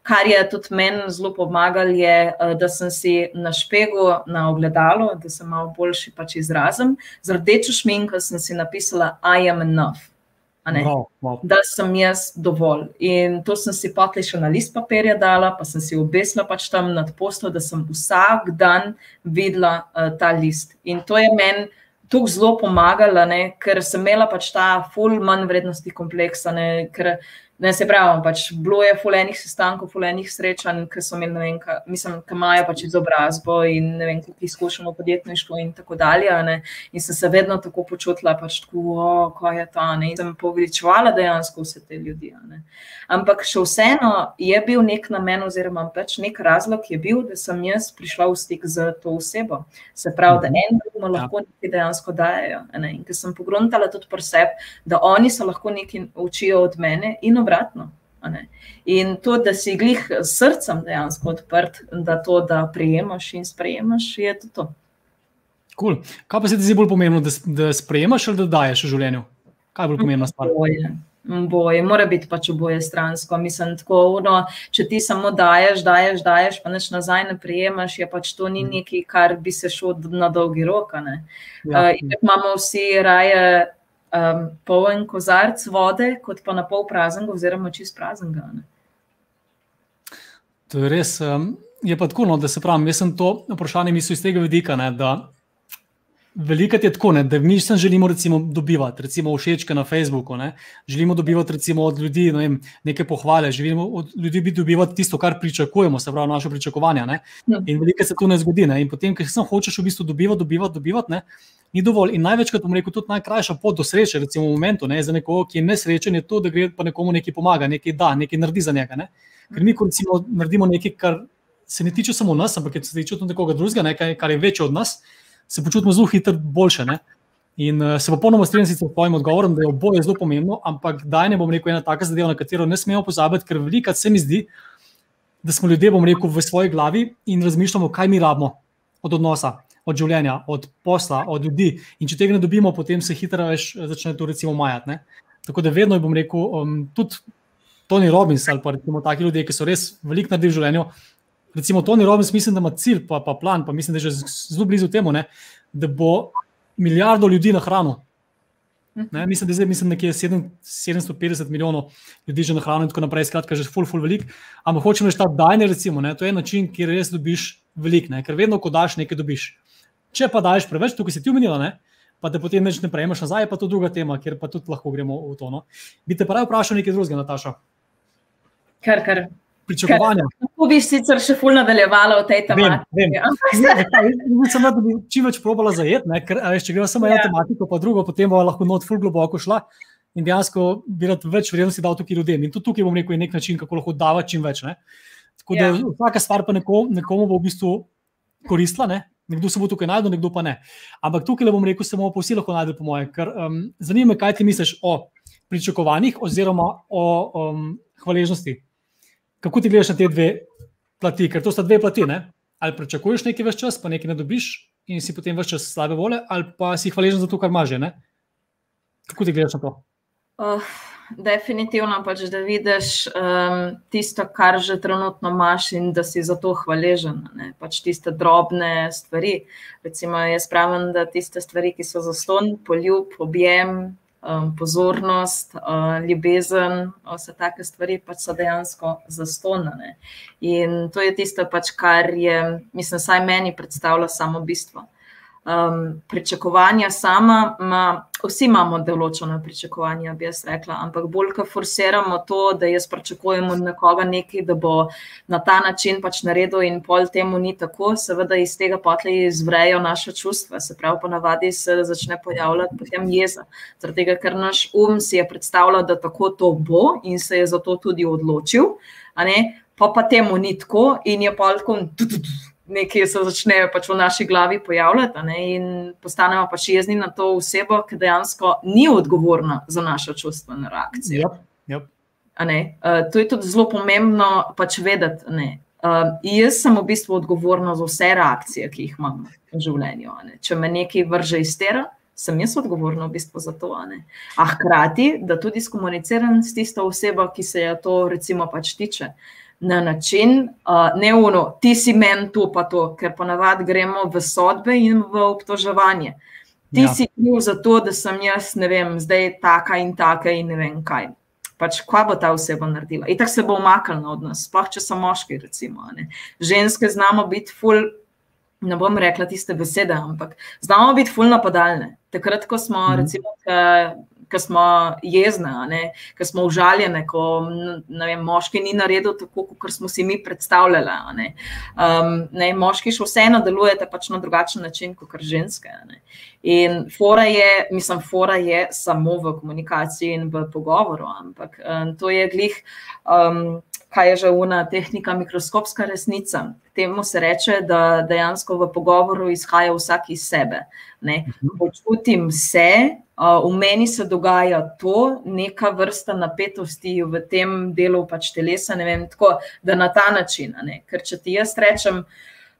Kar je tudi meni zelo pomagalo, je, uh, da sem si na špegu, na ogledalu, da sem malo boljši pač izrazem. Z rdečo šminko sem si napisala: I am enough. Wow, wow. Da sem jaz dovolj. In to sem si potlej še na list papirja dala, pa sem si obesila pač tam nad postom, da sem vsak dan videla uh, ta list. In to je meni tukaj zelo pomagalo, ker sem imela pač ta full manj vrednosti kompleksa. Ne, ker, Ne, se pravi, pač bilo je fulejnih sestankov, fulejnih srečanj, ki so imeli, vem, ka, mislim, ki imajo pač izobrazbo in ne vem, kako izkušeno v podjetništvu in tako dalje. Ne. In sem se vedno tako počutila, pač tako, o, kaj je ta, ne. In sem poveličevala dejansko vse te ljudi. Ne. Ampak še vseeno je bil nek namen oziroma pač nek razlog je bil, da sem jaz prišla v stik z to osebo. Se pravi, da en drugemu ja. lahko nekaj dejansko dajo. Ne. In ker sem pogruntala tudi pri sebi, da oni se lahko nekaj učijo od mene in obratno. In to, da si glih s srcem dejansko odprt, da to, da prijemaš in sprejemaš, je to. to. Cool. Kaj pa se ti zdi bolj pomembno, da, da sprejemaš ali da daješ v življenju? Kaj je bolj pomembna stvar? Boje. Boje, mora biti pač oboje stransko. Mislim, tako, no, če ti samo daješ, daješ, daješ, pa neč nazaj ne prijemaš, je pač to ni mm. nekaj, kar bi se šlo na dolgi rok. Ja. Uh, imamo vsi raje um, poln kozarc vode, kot pa na pol prazen, oziroma čist prazen. Ne? To je res. Um, je pa tako, no, da se pravi, jaz sem to vprašanje mislil iz tega vidika, ne, da Veliko je tako, ne, da mi se želimo recimo, dobivati, recimo všečke na Facebooku. Ne. Želimo dobivati recimo, od ljudi ne vem, neke pohvale, želimo od ljudi dobivati tisto, kar pričakujemo, se pravi, naše pričakovanja. Ne. Ja. In veliko se to ne zgodi. Ne. In potem, ker sem hočeš v bistvu dobivati, dobivati, dobivati, ne, ni dovolj. In največkrat, bom rekel, tudi najkrajša pot do sreče, recimo v momentu, ne, za nekoga, ki je nesrečen, je to, da gre pa nekomu nekaj pomaga, nekaj da, nekaj naredi za njega. Ne. Ker mi, ko recimo naredimo nekaj, kar se ne tiče samo nas, ampak se tiče tudi nekoga drugega, nekaj, kar je večje od nas se počutimo zelo hitro boljše. Ne? In uh, se popolnoma strinjam s tvojim odgovorom, da je oboje zelo pomembno, ampak daj ne bom rekel ena taka zadeva, na katero ne smemo pozabiti, ker veliko se mi zdi, da smo ljudje, bom rekel, v svoji glavi in razmišljamo, kaj mi rabimo od odnosa, od življenja, od posla, od ljudi. In če tega ne dobimo, potem se hitro več začne to recimo majati. Tako da vedno bom rekel, um, tudi Tony Robbins ali pa recimo taki ljudje, ki so res veliko naredili v življenju, recimo Tony Robbins, mislim, da ima cilj, pa, pa plan, pa mislim, da je že zelo blizu temu, ne, da bo milijardo ljudi na hrano. Ne, mislim, da je zdaj nekje 7, 750 milijonov ljudi že na hrano in tako naprej, skratka, že full, full velik. Ampak hočem reči, da dajne, recimo, ne, to je način, kjer res dobiš velik, ne, ker vedno, ko daš nekaj, dobiš. Če pa daš preveč, tukaj si ti umenila, ne, pa te potem neč ne prejmeš nazaj, pa to druga tema, kjer pa tudi lahko gremo v to. No. Bi te pravi vprašal nekaj drugega, Nataša? Kar, kar. pričakovanja. Lahko bi sicer še ful nadaljevala v tej tematiki. Mislim, da bi čim več probala zajeti, ker če gremo samo eno ja. tematiko, pa drugo, potem bo lahko not ful globoko šla. In dejansko bi rad več vrednosti dal tukaj ljudem. In tudi tukaj bom rekel, je nek način, kako lahko dava čim več. Ne? Tako da ja. vsaka stvar pa nekomu, nekomu bo v bistvu koristila. Ne? Nekdo se bo tukaj najdel, nekdo pa ne. Ampak tukaj le bom rekel, se bomo pa vsi lahko najdel, po mojem. Ker um, zanima me, kaj ti misliš o pričakovanjih oziroma o um, hvaležnosti kako ti gledaš na te dve plati, ker to sta dve plati. Ne? Ali pričakuješ nekaj več čas, pa nekaj ne dobiš in si potem več čas slabe volje, ali pa si hvaležen za to, kar imaš. Kako ti gledaš na to? Uh, definitivno pač, da vidiš um, tisto, kar že trenutno imaš, in da si za to hvaležen. Pač tiste drobne stvari. Recimo, jaz pravim, da tiste stvari, ki so za ston, poljub, objem, um, pozornost, uh, ljubezen, vse take stvari pač so dejansko zastonane. In to je tisto, pač, kar je, mislim, saj meni predstavlja samo bistvo um, pričakovanja sama, ma, vsi imamo določene pričakovanja, bi jaz rekla, ampak bolj, ko forsiramo to, da jaz pričakujem od nekoga nekaj, da bo na ta način pač naredil, in pol temu ni tako, seveda iz tega potle izvrejo naše čustva, se pravi, ponavadi se začne pojavljati potem jeza. Zaradi tega, ker naš um si je predstavljal, da tako to bo in se je zato tudi odločil, pa pa temu ni tako in je pa tako nekaj se začne pač v naši glavi pojavljati ne, in postanemo pač jezni na to osebo, ki dejansko ni odgovorna za našo čustveno reakcijo. Yep, yep. Uh, to je tudi zelo pomembno pač vedeti. Uh, jaz sem v bistvu odgovorna za vse reakcije, ki jih imam v življenju. Če me nekaj vrže iz tera, sem jaz odgovorna v bistvu za to. A hkrati, da tudi skomuniciram s tisto osebo, ki se je to recimo pač tiče. Uh, na način, uh, ne uno, ti si meni to, pa to, ker ponavadi gremo v sodbe in v obtoževanje. Ti ja. si kriv za to, da sem jaz, ne vem, zdaj taka in taka in ne vem kaj. Pač, kaj bo ta oseba naredila? In tako se bo umaknila od nas, sploh če so moški. Recimo, Ženske znamo biti ful, ne bom rekla tiste besede, ampak znamo biti ful napadalne. Takrat, ko smo, mm. recimo, ki smo jezne, ki smo užaljene, ko vem, moški ni naredil tako, kot smo si mi predstavljali. Ne. Um, ne, moški še vseeno delujete pač na drugačen način kot ženske. Ne. In fora je, mislim, fora je samo v komunikaciji in v pogovoru, ampak um, to je glih. Um, Kaj je že ena tehnika, mikroskopska resnica? Temu se reče, da dejansko v pogovoru izhaja vsak iz sebe. Ne? Mhm. Počutim se, v meni se dogaja to, neka vrsta napetosti v tem delu pač telesa, ne vem, tako da na ta način. Ker če ti jaz rečem,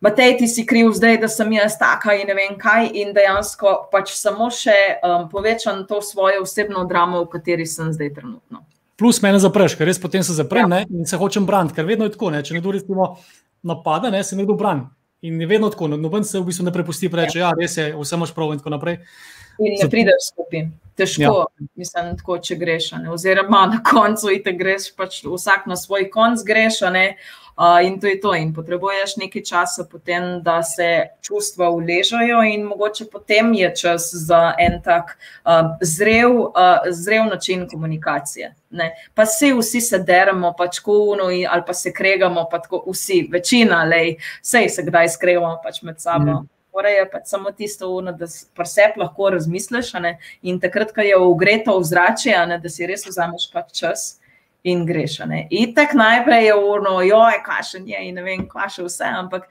Matej, ti si kriv zdaj, da sem jaz taka in ne vem kaj, in dejansko pač samo še um, povečam to svojo osebno dramo, v kateri sem zdaj trenutno. Plus mene zapreš, ker res potem se zaprem ja. in se hočem braniti, ker vedno je tako, ne? če nekdo recimo napada, ne, se nekdo brani. In je vedno tako, noben se v bistvu ne prepusti, reče, ja, res je, vse imaš prav in tako naprej. In ne prideš skupaj. Težko, ja. mislim, tako, če greš. Oziroma, na koncu ti greš, pač vsak na svoj konc greš. Uh, in to je to. In potrebuješ nekaj časa, potem, da se čustva uležajo, in mogoče potem je čas za en tak uh, zrel, uh, zrel način komunikacije. Ne? Pa vsi, vsi se deremo, pač kuno, ali pa se kregamo, pa tako vsi, večina, le, vse se kdaj skregamo pač med sabo. Mm fora je pač samo tisto, uno, da se lahko razmisliš. In takrat, ko je ugreto v zrače, da si res vzameš pač čas in greš. In tako najprej je urno, joj, kašen je in ne vem, kašen vse. Ampak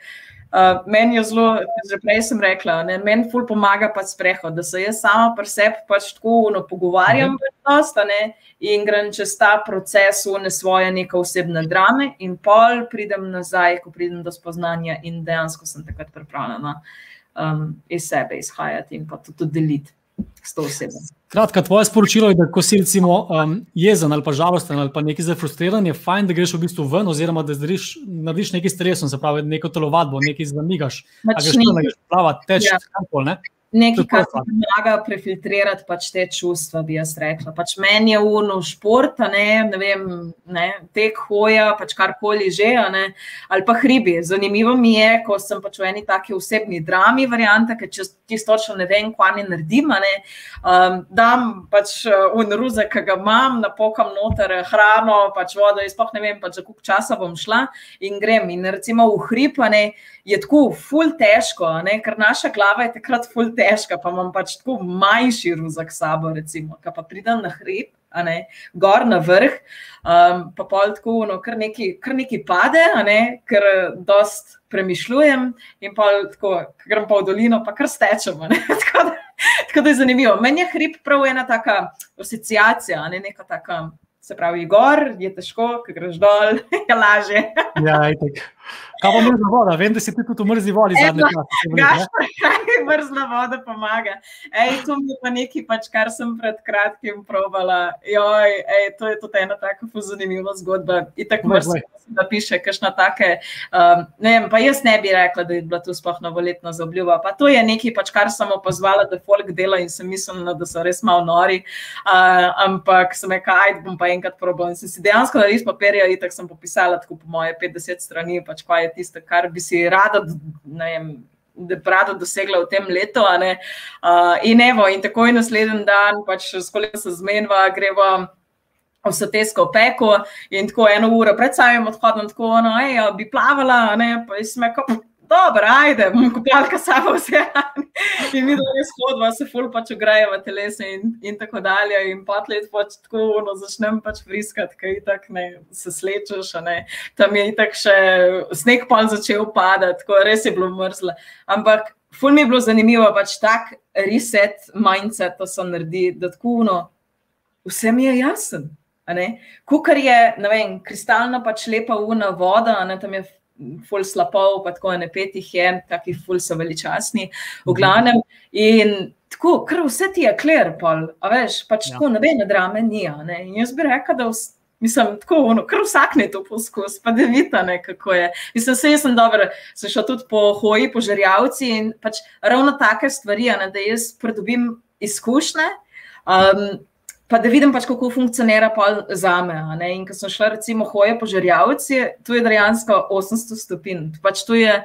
uh, meni je zelo, že prej sem rekla, ne, meni ful pomaga pač sprehod, da se jaz sama pri sebi pač tako uno, pogovarjam. Mhm. Dosta, in grem čez ta proces, vne svoje neke osebne drame, in pol pridem nazaj, ko pridem do spoznanja, in dejansko sem takrat pripravljena um, iz sebe izhajati in pa tudi deliti s to osebo. Kratka, tvoje sporočilo je, da ko si recimo um, jezen ali pa žalosten ali pa nekaj zafrustriran, je fajn, da greš v bistvu ven, oziroma da zdriš, narediš nekaj stresno, se pravi, neko telovadbo, nekaj zamigaš. Greš greš plavati, teč, ja. karkoli. Nekaj, kar ti pomaga prefiltrirati pač te čustva, bi jaz rekla. Pač meni je uno šport, ne, ne vem, ne, tek hoja, pač karkoli že, ne, ali pa hribi. Zanimivo mi je, ko sem pač v eni taki osebni drami, varianta, ker če ti točno ne vem, kva ne naredim, ne, um, dam pač unruze, ki ga imam, napokam noter hrano, pač vodo, jaz pa ne vem, pač za koliko časa bom šla in grem. In recimo v hrib, ne, je tako ful težko, ne, ker naša glava je takrat ful težka, pa imam pač tako manjši ruzak sabo, recimo, ki pa pridem na hrib, ne, gor na vrh, um, pa pol tako, no, kar neki, kar neki pade, ne, ker dost premišljujem in pa tako, grem pa v dolino, pa kar stečemo. tako, tako da je zanimivo. Meni je hrib prav ena taka asociacija, ne neka taka. Se pravi, gor je težko, ker greš dol, je lažje. ja, tako. Kaj pa mrzla voda? Vem, da si ti tudi v mrzli vodi zadnji čas. Mrzla voda pomaga. Ej, to mi je pa nekaj, pač, kar sem pred kratkim probala. Joj, ej, to je tudi ena tako zanimiva zgodba. In tako mrzla, da piše kakšna take. Um, ne vem, pa jaz ne bi rekla, da je bila to sploh novoletna zaobljuba. Pa to je nekaj, pač, kar sem opazvala, da folk dela in sem mislila, da so res malo nori. Uh, ampak sem rekla, ajde bom pa enkrat probala. In sem si dejansko na list papirja, in tako sem popisala, tako po moje 50 strani, pač kaj je tisto, kar bi si rada, ne vem. Rada dosegla v tem letu. Uh, in, evo, in tako je naslednji dan, pač skoliko se zmenjava, greva v sotesko peko. In tako eno uro pred samim odhodom, tako ono, ej, bi plavala, ne, pa sem rekel, dobro, ajde, bom kupila kasavo vse. in mi dolje shodva, se ful pač ogreje v telese in, in tako dalje. In pot let pač tako, no, začnem pač friskati, kaj tak ne, se slečeš, ne. Tam je itak še sneg pol začel padati, tako res je bilo mrzlo. Ampak ful mi je bilo zanimivo, pač tak reset mindset to so naredi, da tako, no, vse mi je jasen. Kukar je, ne vem, kristalno pač lepa una voda, ne, tam je ful slapov, pa tako ne petih je, taki ful so veličasni, v glavnem. In tako, ker vse ti je kler, pol, a veš, pač ja. tako nobene drame ni. In jaz bi rekel, da vse. Mislim, tako, ono, kar vsak ne to poskus, pa da vidite, kako je. Mislim, se jaz sem dobro, sem šel tudi po hoji, po žrjavci in pač ravno take stvari, ne, da jaz pridobim izkušnje. Um, pa da vidim, pač, kako funkcionira za me. In ko sem šla, recimo, hoje po žrjavci, tu je dejansko 800 stopinj, pač tu je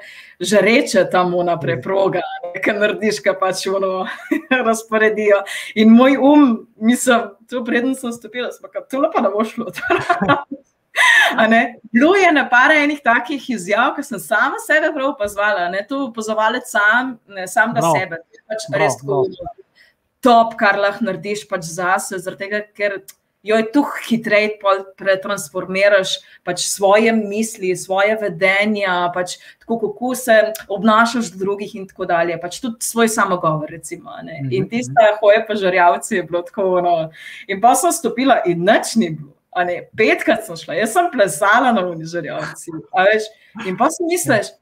žareče tam una preproga, ki narediš, ki pač uno razporedijo. In moj um, mislim, tu predtem sem stopila, pa tu pa ne bo šlo. Bilo je na par enih takih izjav, ki sem sama sebe prav opazovala, ne tu opozovalec sam, ne sam na no. sebe. Pač no, res tako. No top, kar lahko narediš pač zase, tega, ker jo je tu hitreje pretransformiraš pač svoje misli, svoje vedenja, pač tako kako se obnašaš do drugih in tako dalje. Pač tudi svoj samogovor, recimo. Ne? Mhm, in tiste hoje pa žarjavci je bilo tako. No. In pa sem stopila in nič ni bilo. Ne, petkrat sem šla, jaz sem plesala na unižarjavci. In pa si misliš,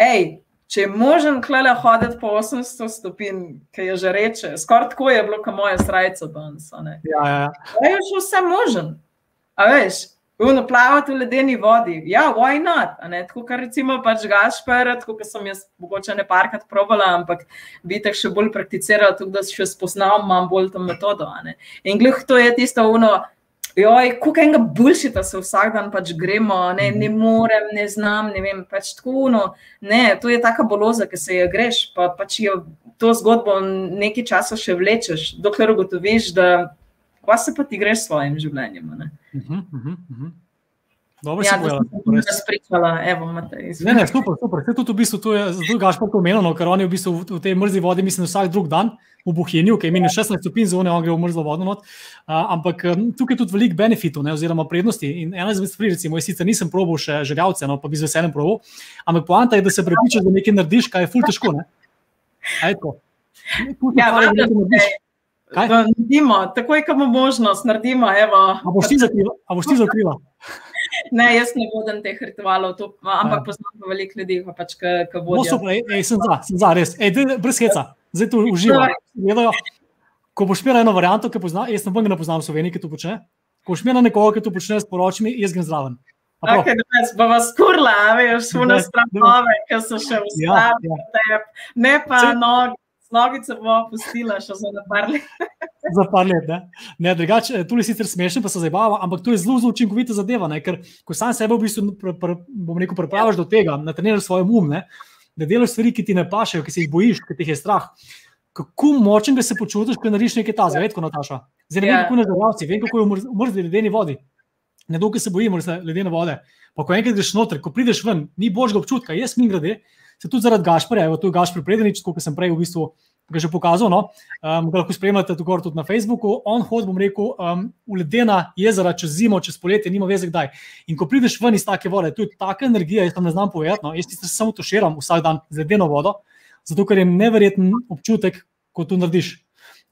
hej, če je možen klele hoditi po 800 stopinj, ki je že reče, skoraj tako je bilo, kot moje srce danes. Ja, ja. Je še vse možen. A veš, uno plavati v ledeni vodi. Ja, why not? Tako, kar recimo pač Gašper, tako, kot sem jaz mogoče ne parkrat probala, ampak bi te še bolj prakticirala, tako da še spoznal, imam bolj to metodo. In glih to je tisto uno, Joj, kako enega bulšita se vsak dan pač gremo, ne, ne mhm. morem, ne znam, ne vem, pač tako. No, ne, to je taka boloza, ki se jo greš, pa pač jo to zgodbo nekaj časa še vlečeš, dokler ugotoviš, da pa se pa ti greš s svojim življenjem. Ne. Uh -huh, uh -huh. Dobro, ja, da sem se spričala, evo, Matej. Ne, ne, super, super. Vse tudi v bistvu, to je zdaj Gašpor pomenilo, no, ker on je v bistvu v tej mrzli vodi, mislim, vsak drug dan v Bohinju, ki je minus 16 stopinj zone, on gre v mrzlo vodo not. Uh, ampak tukaj je tudi veliko benefitov, ne, oziroma prednosti. In ena izmed stvari, recimo, jaz sicer nisem probal še željavce, no, pa bi z veseljem probal, ampak poanta je, da se prepričaš, da nekaj narediš, kaj je ful težko, ne? Ajko. Ja, naredimo, takoj, ko imamo možnost, naredimo, evo. A boš ti zakrila? Ne, jaz ne vodim teh ritualov, to, ampak ja. poznam pa veliko ljudi, ki pač vodijo. No, super, ej, ej, sem za, sem za, res. Ej, brez heca, zdaj to uživam. Ko boš imel eno varianto, ki pozna, jaz ne poznam Slovenije, ki to počne. Ko boš imel nekoga, ki to počne s poročmi, jaz grem zraven. Okay, jaz pa vas kurla, veš, smo na stranove, ki so še v ja, slabi, ja. ne pa noge Nogice bomo pustila še za par let. za par let. Ne? Ne, drugače, tu je sicer smešno, pa se zabava, ampak to je zelo, zelo učinkovita zadeva. Ne? Ker ko sam sebe v bistvu, pr, pr, bom rekel, pripraviš do tega, da treniraš svoj um, ne? da delaš stvari, ki ti ne pašejo, ki se jih bojiš, ki ti je strah. Kako močen se počutiš, ko narediš nekaj ta, zavedko, Nataša. Zdaj ne vem, kako na zdravci, vem, kako je umrzni ledeni vodi. Ne dolgo se bojimo, da se ledene vode. Pa ko enkrat greš noter, ko prideš ven, ni božjega občutka, jaz mi grede, se tudi zaradi Gašporja, evo, tu je Gašpor predenič, kot sem prej v bistvu ga že pokazal, no? um, ga lahko spremljate tudi na Facebooku. On hodi, bom rekel, um, v ledena jezera čez zimo, čez poletje, nima veze kdaj. In ko prideš ven iz take vode, tu je taka energija, jaz tam ne znam povedati, no? jaz se samo tuširam vsak dan z ledeno vodo, zato ker je neverjeten občutek, ko to narediš.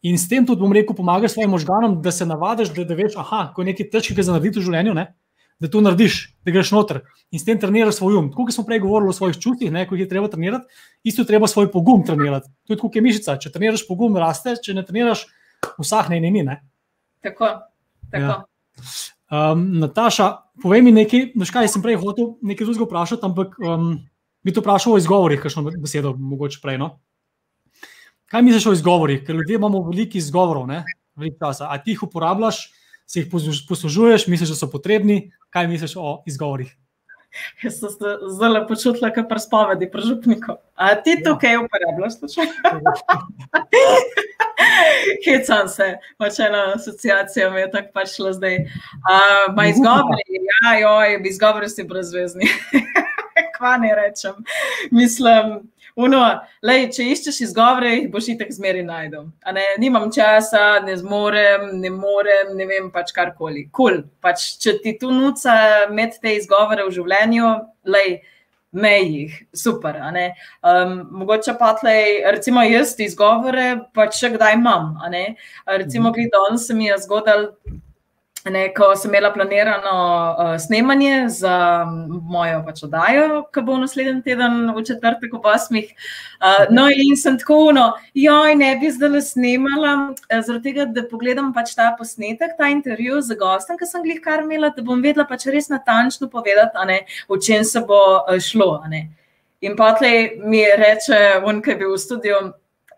In s tem tudi, bom rekel, pomagaš svojim možganom, da se navadiš, da, da veš, aha, ko je nekaj težkega za narediti v življenju, ne? Da to narediš, da greš noter in s tem treniraš svoj um. Tako kot smo prej govorili o svojih čutih, ko jih je treba trenirati, isto treba svoj pogum trenirati. To je kot je mišica. Če treniraš pogum, raste, če ne treniraš, vsahne in ni. Ne? Tako. tako. Ja. Um, Nataša, povej mi nekaj, veš kaj, sem prej hotel nekaj drugega vprašati, ampak um, bi to vprašal o izgovorih, kakšno besedo, mogoče prej. No? Kaj misliš o izgovorih? Ker ljudje imamo veliko izgovorov, veliko časa. A ti jih uporabljaš, se jih poslužuješ, misliš, da so potrebni, kaj misliš o izgovorih? Jaz sem se zelo počutila, kot pri spovedi, pri župniku. A ti ja. tukaj uporabljaš? Hecam se, pač ena asociacija mi je tako pač šla zdaj. Ma izgovori, ja, joj, izgovori si brezvezni. Kva ne rečem. Mislim, Uno, lej, če iščeš izgovore, jih boš itek zmeri najdel. Nimam časa, ne zmorem, ne morem, ne vem pač karkoli. Kul, cool. pač, če ti tu nuca med te izgovore v življenju, lej, mej jih, super. Um, mogoče pa tlej, recimo jaz izgovore, pač še kdaj imam. Recimo, mhm. gledal sem jih zgodal Ne, ko sem imela planirano uh, snemanje za mojo pač oddajo, ki bo naslednji teden, v četrtek, ob 8. Uh, no, in sem tako, no, joj, ne bi zdaj le snemala, uh, zaradi tega, da pogledam pač ta posnetek, ta intervju z gostom, ki sem jih kar imela, da bom vedela pač res natančno povedati, ne, o čem se bo uh, šlo. In potlej mi reče, on, ki je bil v studiu.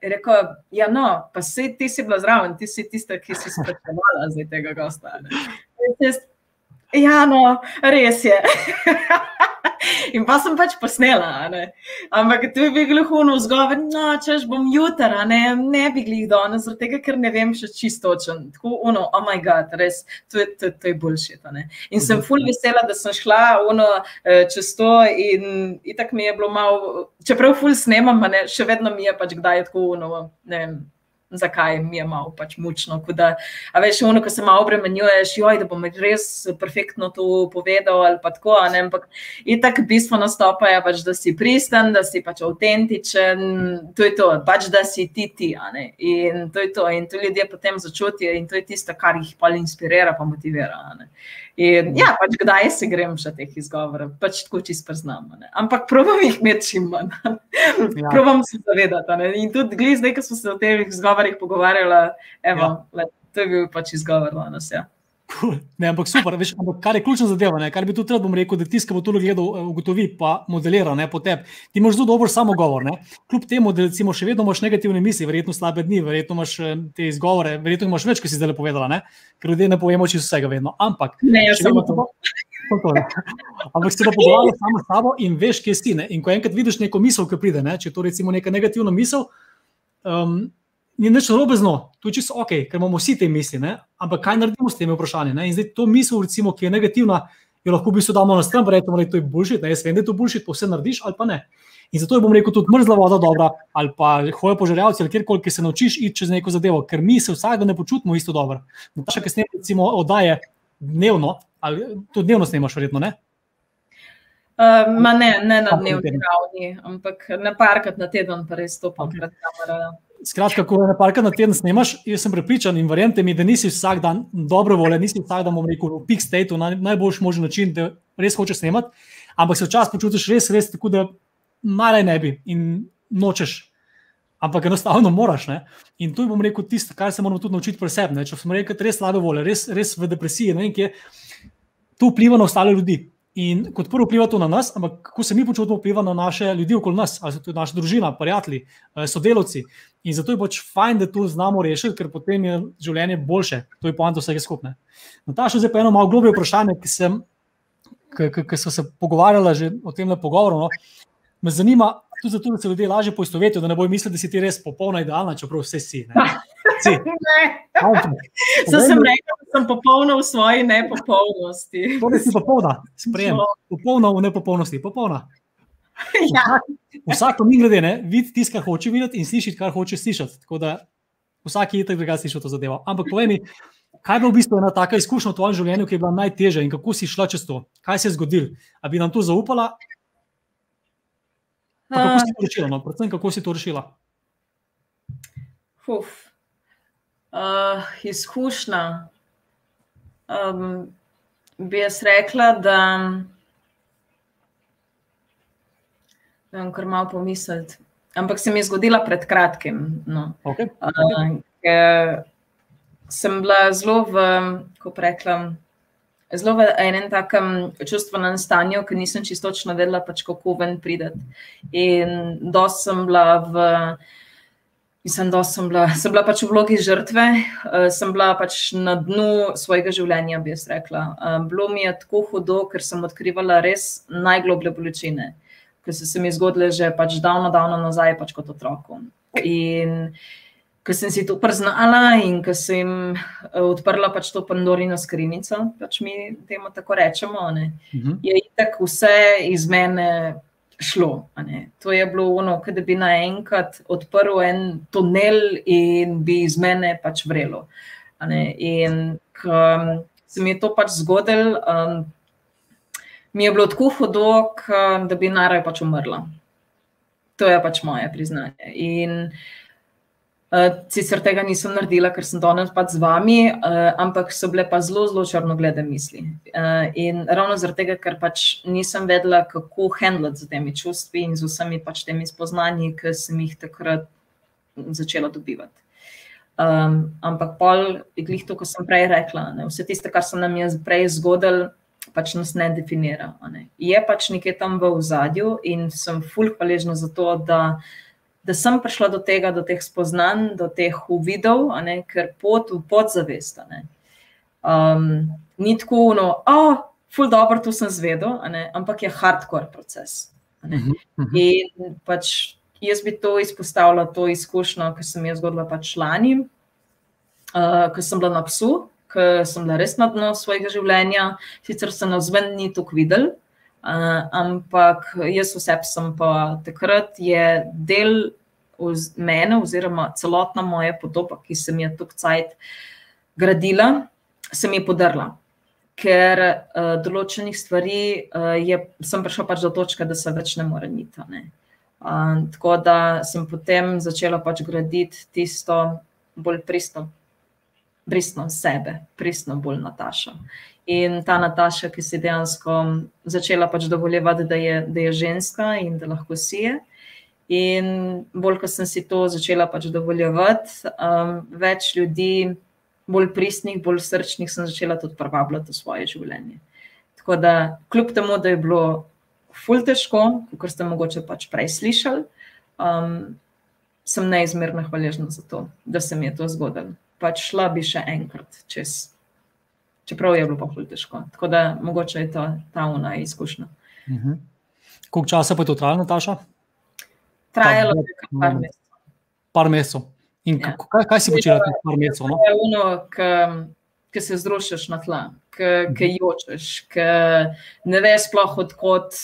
Je rekel, ja, no, pa si ti si bila zraven, ti si tista, ki si spraševala za tega gosta. Ja, no, res je. In pa sem pač posnela. Ne? Ampak tu je bil gluhun vzgovor, no, češ bom jutra, ne, ne bi glih danes, zaradi tega, ker ne vem še čisto točen. Tako, ono, oh moj bog, res, to je, to, to je boljše. In sem ful vesela, da sem šla ono, eh, čez to in, in tako mi je bilo malo, čeprav ful snemam, ne, še vedno mi je pač kdaj tako, ono, ne vem zakaj mi je malo pač mučno. Da, a veš, ono, ko se malo obremenjuješ, joj, da bom res perfektno to povedal ali pa tako. Ne, ampak in tako bistvo nastopa je pač, da si pristen, da si pač avtentičen, to je to, pač da si ti ti. In to je to, in to ljudje potem začutijo in to je tisto, kar jih pa inspirira, pa motivira. In, ja, pač kdaj se grem še teh izgovorov, pač tako čisto preznam. Ampak probujem jih imeti čim manj. Ja. Probujem se zavedati. Ne? In tudi zdaj, ko smo se o teh izgovorih pogovarjali, evo, ja. le, to je bil pač izgovor danes. Ja. Ne, ampak super, veš, ampak kar je ključna zadeva, ne, kar bi tudi bom rekel, da ki bo to gledal, eh, ugotovi, pa modelira ne, po tebi. Ti imaš zelo dober samogovor. Ne. Kljub temu, da recimo, še vedno imaš negativne misli, verjetno slabe dni, verjetno imaš eh, te izgovore, verjetno imaš več, kot si zdaj povedala, ne. ker ljudje ne povemo čisto vsega vedno. Ampak, ne, jaz sem to. to ampak se pa pogovarjamo samo s sabo in veš, kje si. Ne. In ko enkrat vidiš neko misel, ki pride, ne, če je to recimo neka negativna misel. Um, ni nič narobe z njo, to je čisto ok, ker imamo vsi te misli. Ne? Ampak kaj naredimo s temi vprašanji? Ne? In zdaj to misel, recimo, ki je negativna, jo lahko v bistvu damo na stran, rečemo, da je to bullshit, ne? jaz vem, da je to bullshit, pa vse narediš ali pa ne. In zato je bom rekel tudi mrzla voda dobra, ali pa hoje požarjavci, ali kjerkoli, ki se naučiš iti čez neko zadevo, ker mi se vsak dan ne počutimo isto dobro. Naša, ki snemaš, recimo, oddaje dnevno, ali to dnevno snemaš, verjetno ne. Uh, ne, ne na dnevni ravni, ampak na parkrat na teden, pa res stopam okay. pred kamero. Skratka, ko na parka na teden snemaš, jaz sem prepričan in verjamem mi, da nisi vsak dan dobro voljen, nisi vsak dan, bom rekel, v peak stateu na najboljši možen način, da res hočeš snemati, ampak se včasih počutiš res, res tako, da malaj ne bi in nočeš. Ampak enostavno moraš. Ne? In je, bom rekel, tisto, kar se moramo tudi naučiti pri sebi. Če smo rekli, da je res slabe volje, res, res v depresiji, ne vem, kje, to vpliva na ostale ljudi. In kot prvo vpliva to na nas, ampak kako se mi počutimo, vpliva na naše ljudi okoli nas, ali so to naša družina, prijatelji, eh, sodelavci. In zato je pač fajn, da to znamo rešiti, ker potem je življenje boljše. To je poanta vsega skupne. Nataša, zdaj pa eno malo globje vprašanje, ki sem. Ki smo se pogovarjali že o tem pogovoru, no, me zanima, tudi zato, da se ljudje lažje poistovetijo, da ne bojo mislili, da si ti res popolna idealna, čeprav vse si. Ne? si. Zato sem rekel, da sem popolna v svoji nepopolnosti. Torej si popolna, sprejem. Popolna v nepopolnosti, popolna. Ja. Vsako mi glede, ne, vidi tisto, kar hoče videti in slišati, kar hoče slišati. Tako da vsak je tako drugače slišal to zadevo. Ampak povej mi, kaj je bila v bistvu ena taka izkušnja v tvojem življenju, ki je bila najtežja in kako si šla čez to? Kaj se je zgodilo? A bi nam to zaupala? Pa kako si to rešila? No? Predvsem, kako si to rešila? Uf. Uh, izkušnja. Um, bi jaz rekla, da vem, kar malo pomisliti. Ampak se mi je zgodila pred kratkim. No. Okay. Uh, sem bila zelo v, kako rekla, zelo v enem takem čustvenem stanju, ker nisem čisto točno vedela, pač, kako ven prideti. In dosti sem bila v. Mislim, da sem bila, sem bila pač v vlogi žrtve, uh, sem bila pač na dnu svojega življenja, bi jaz rekla. Uh, bilo mi je tako hudo, ker sem odkrivala res najgloblje bolečine, ki so se mi zgodile že pač davno, davno nazaj, pač kot otroku. In ko sem si to priznala in ko sem odprla pač to Pandorino skrinjico, pač mi temu tako rečemo, uh -huh. je itak vse iz mene šlo. To je bilo ono, da bi naenkrat odprl en tunel in bi iz mene pač vrelo. In ko se mi je to pač zgodilo, um, mi je bilo tako hudo, da bi naraj pač umrla. To je pač moje priznanje. In uh, Uh, sicer tega nisem naredila, ker sem danes pač z vami, uh, ampak so bile pa zelo, zelo črnoglede misli. Uh, in ravno zaradi tega, ker pač nisem vedela, kako handlati z temi čustvi in z vsemi pač temi spoznanji, ki sem jih takrat začela dobivati. Um, ampak pol je glih to, kar sem prej rekla. Ne? Vse tiste, kar se nam je prej zgodilo, pač nas ne definira. Ne? Je pač nekje tam v ozadju in sem fulh hvaležna za to, da da sem prišla do tega, do teh spoznanj, do teh uvidov, ne, ker pot v podzavest. Um, ni tako, no, oh, ful dobro, tu sem zvedel, ampak je hardcore proces. Uh -huh. In pač jaz bi to izpostavila, to izkušnjo, ki sem jo zgodila pač lani, uh, ko sem bila na psu. Ker sem bila res na dnu svojega življenja, sicer se na zven ni tako videl, Uh, ampak jaz oseb sem pa takrat je del mene, oziroma celotna moja podoba, ki sem jo tukaj cajt gradila, se mi je podrla. Ker uh, določenih stvari uh, je, sem prišla pač do točke, da se več ne more niti. Uh, tako da sem potem začela pač graditi tisto bolj pristno, pristno sebe, pristno bolj Nataša. In ta Nataša, ki si dejansko začela pač dovoljevati, da je, da je ženska in da lahko si je. In bolj, ko sem si to začela pač dovoljevati, um, več ljudi, bolj pristnih, bolj srčnih, sem začela tudi privabljati v svoje življenje. Tako da, kljub temu, da je bilo ful težko, kot ste mogoče pač prej slišali, um, sem neizmerno hvaležna za to, da se mi je to zgodilo. Pač šla bi še enkrat čez čeprav je bilo pa zelo težko. Tako da mogoče je to ta una izkušnja. Uh mhm. -huh. Koliko časa pa je to trajalo, Taša? Trajalo je kar par mesecev. Par mesecev. In ja. kaj, kaj si počela teh par mesecev? No? Je ono, ki se zrušiš na tla, ki mhm. jočeš, ki ne veš sploh odkot.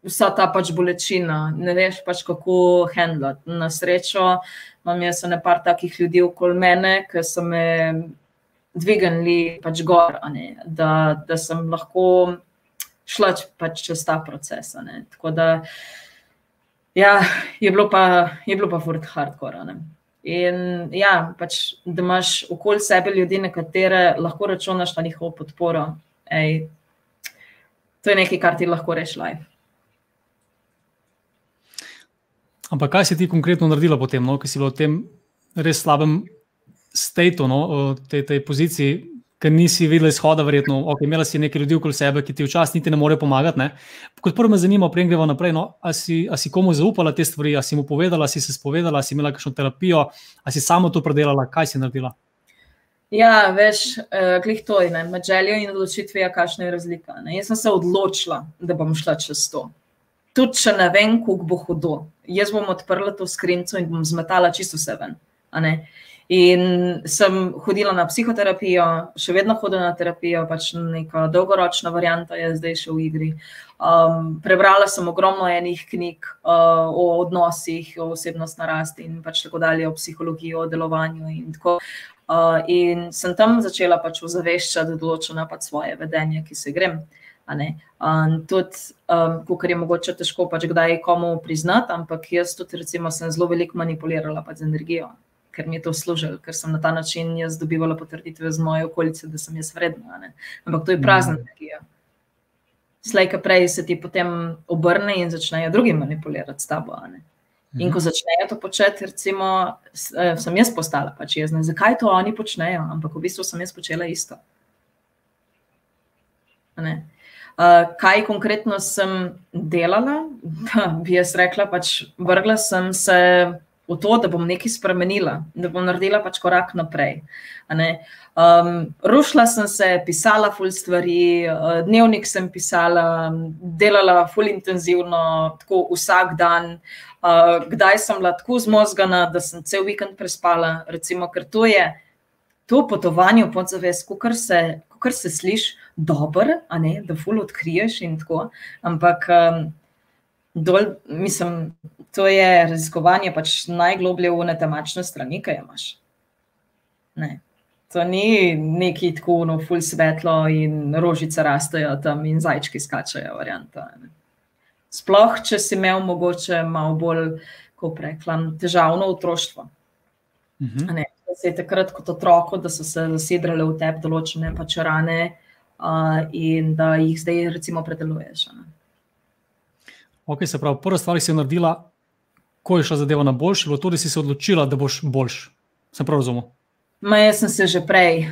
Vsa ta pač bolečina, ne veš pač kako handlati. Na srečo imam jaz nekaj takih ljudi okoli mene, ki so me dvignili pač gor, da, da sem lahko šla pač čez ta proces. Tako da ja, je bilo pa, je bilo pa furt hardcore. Ne? In ja, pač, da imaš okoli sebe ljudi, na katere lahko računaš na njihovo podporo. Ej, to je nekaj, kar ti lahko reši life. Ampak kaj si ti konkretno naredila potem, no, ki si bila v tem res slabem stateu, no, tej, tej poziciji, ker nisi videl izhoda, verjetno, ok, imela si nekaj ljudi okoli sebe, ki ti včasih niti ne morejo pomagati. Ne? Kot prvo me zanima, prej gremo naprej. No, a, si, a si komu zaupala te stvari, a si mu povedala, a si se spovedala, a si imela kakšno terapijo, a si samo to predelala, kaj si naredila? Ja, veš, uh, glih to je, med željo in odločitvijo, kakšna je razlika. Ne? Jaz sem se odločila, da bom šla čez to. Tudi če ne vem, kako bo hudo. Jaz bom odprla to skrinjico in bom zmetala čisto vse ven. In sem hodila na psihoterapijo, še vedno hodim na terapijo, pač neka dolgoročna varianta je zdaj še v igri. Um, prebrala sem ogromno enih knjig uh, o odnosih, o osebnostni rasti in pač tako dalje, o psihologiji, o delovanju in tako. Uh, in sem tam začela pač ozaveščati določena pač svoje vedenje, ki se grem. Um, tudi, um, ko je mogoče težko pač kdaj komu priznati, ampak jaz tudi recimo sem zelo veliko manipulirala pač z energijo ker mi je to služilo, ker sem na ta način jaz dobivala potrditve z moje okolice, da sem jaz vredna. Ne? Ampak to je prazna mhm. energija. Slej, ki prej se ti potem obrne in začnejo drugi manipulirati s tabo. In ko mhm. začnejo to početi, recimo, eh, sem jaz postala pač jezna. Zakaj to oni počnejo? Ampak v bistvu sem jaz počela isto. Uh, kaj konkretno sem delala? Da, bi jaz rekla, pač vrgla sem se v to, da bom nekaj spremenila, da bom naredila pač korak naprej. Um, rušila sem se, pisala ful stvari, uh, dnevnik sem pisala, delala ful intenzivno, tako vsak dan. Uh, kdaj sem bila tako zmozgana, da sem cel vikend prespala, recimo, ker to je to potovanje v podzavest, kar se, se sliši dobro, da ful odkriješ in tako. Ampak um, dol, mislim, to je raziskovanje pač najgloblje v netemačne strani, kaj imaš. Ne. To ni neki tako, no, ful svetlo in rožice rastejo tam in zajčki skačajo, varianta. Ne. Sploh, če si imel mogoče malo bolj, ko preklam, težavno otroštvo. Uh mhm. -huh. Da se je takrat kot otroko, da so se zasedrale v tebi določene pač rane uh, in da jih zdaj recimo predeluješ. Ne. Ok, se pravi, prva stvar, ki si jo naredila, ko je šla zadeva na boljši, bilo to, da si se odločila, da boš boljši. Sem prav razumel? Ma, jaz sem se že prej,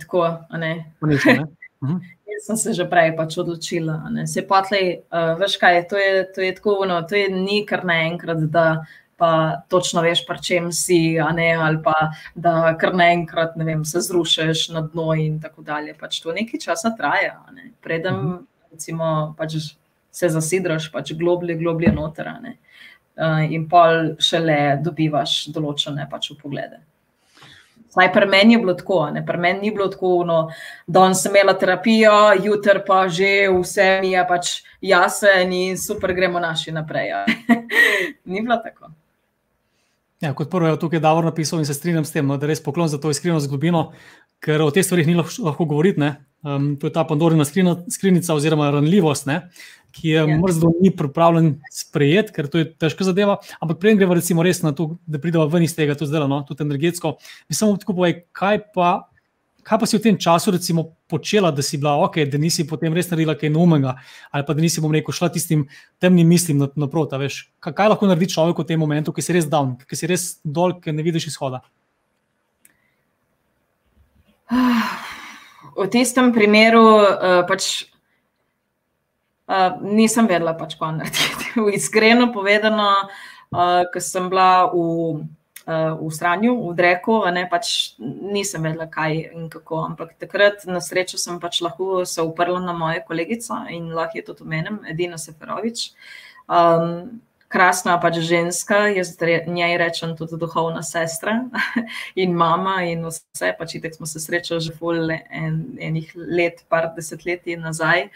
tako, ne. Nič, ne? Mhm. Jaz sem se že prej pač odločila. Se patlej, uh, veš kaj, to je, to je tako, no, to je ni kar naenkrat, da pa točno veš, pa čem si, ne, ali pa da kar naenkrat, ne vem, se zrušeš na dno in tako dalje. Pač to nekaj časa traja, ne. Predem, uh mhm. -huh. recimo, pač se zasidraš pač globlje, globlje notranje uh, in pol šele dobivaš določene pač poglede. Saj pri meni je bilo tako, ne pri meni ni bilo tako, no, da sem imela terapijo, jutr pa že vse mi je pač jasen in super, gremo naši naprej. Ni bilo tako. Ja, kot prvo je tukaj Davor napisal in se strinjam s tem, no, da res poklon za to iskreno zglobino, ker o teh stvarih ni lahko govoriti. Um, to je ta pandorina skrinjica oziroma ranljivost. Ne? ki je ja. mrzlo ni pripravljen sprejeti, ker to je težka zadeva. Ampak prej gremo recimo res na to, da pridemo ven iz tega, to zdaj, no, tudi energetsko. Mi samo tako povej, kaj pa. Kaj pa si v tem času recimo, počela, da si bila ok, da nisi potem res naredila kaj novega, ali pa da nisi, bom rekel, šla tistim temnim mislim naproti? Na kaj, kaj lahko naredi človek v tem momentu, ki si res down, ki si res dol, ki ne vidiš izhoda? V tistem primeru uh, pač Uh, nisem vedela, pač, kaj narediti. Iskreno povedano, uh, ker sem bila v, uh, v Sranju, v Dreku, ne, pač nisem vedela, kaj in kako. Ampak takrat, na srečo, sem pač lahko se uprla na moje kolegice in lahko je to omenem, Edina Seferovič. Um, krasna pač ženska, jaz njej rečem tudi duhovna sestra in mama in vse, pač itek smo se srečali že pol en, enih let, par desetletij nazaj,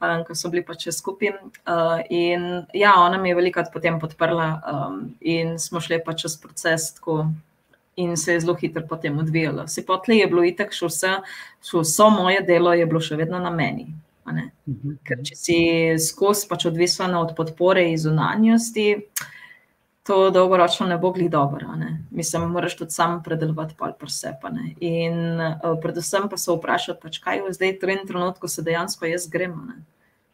um, ko so bili pač skupaj. Uh, in ja, ona mi je velikrat potem podprla um, in smo šli pač čez proces tako. In se je zelo hitro potem odvijalo. Se potlej je bilo itak, še vse, še vse moje delo je bilo še vedno na meni. Mhm. Ker če si skozi pač odvisen od podpore in zunanjosti, to dolgoročno ne bo glih dobro. Mislim, moraš tudi sam predelovati pol presep. In uh, predvsem pa se vprašati, pač, kaj je zdaj v tem trenutku, se dejansko jaz grem.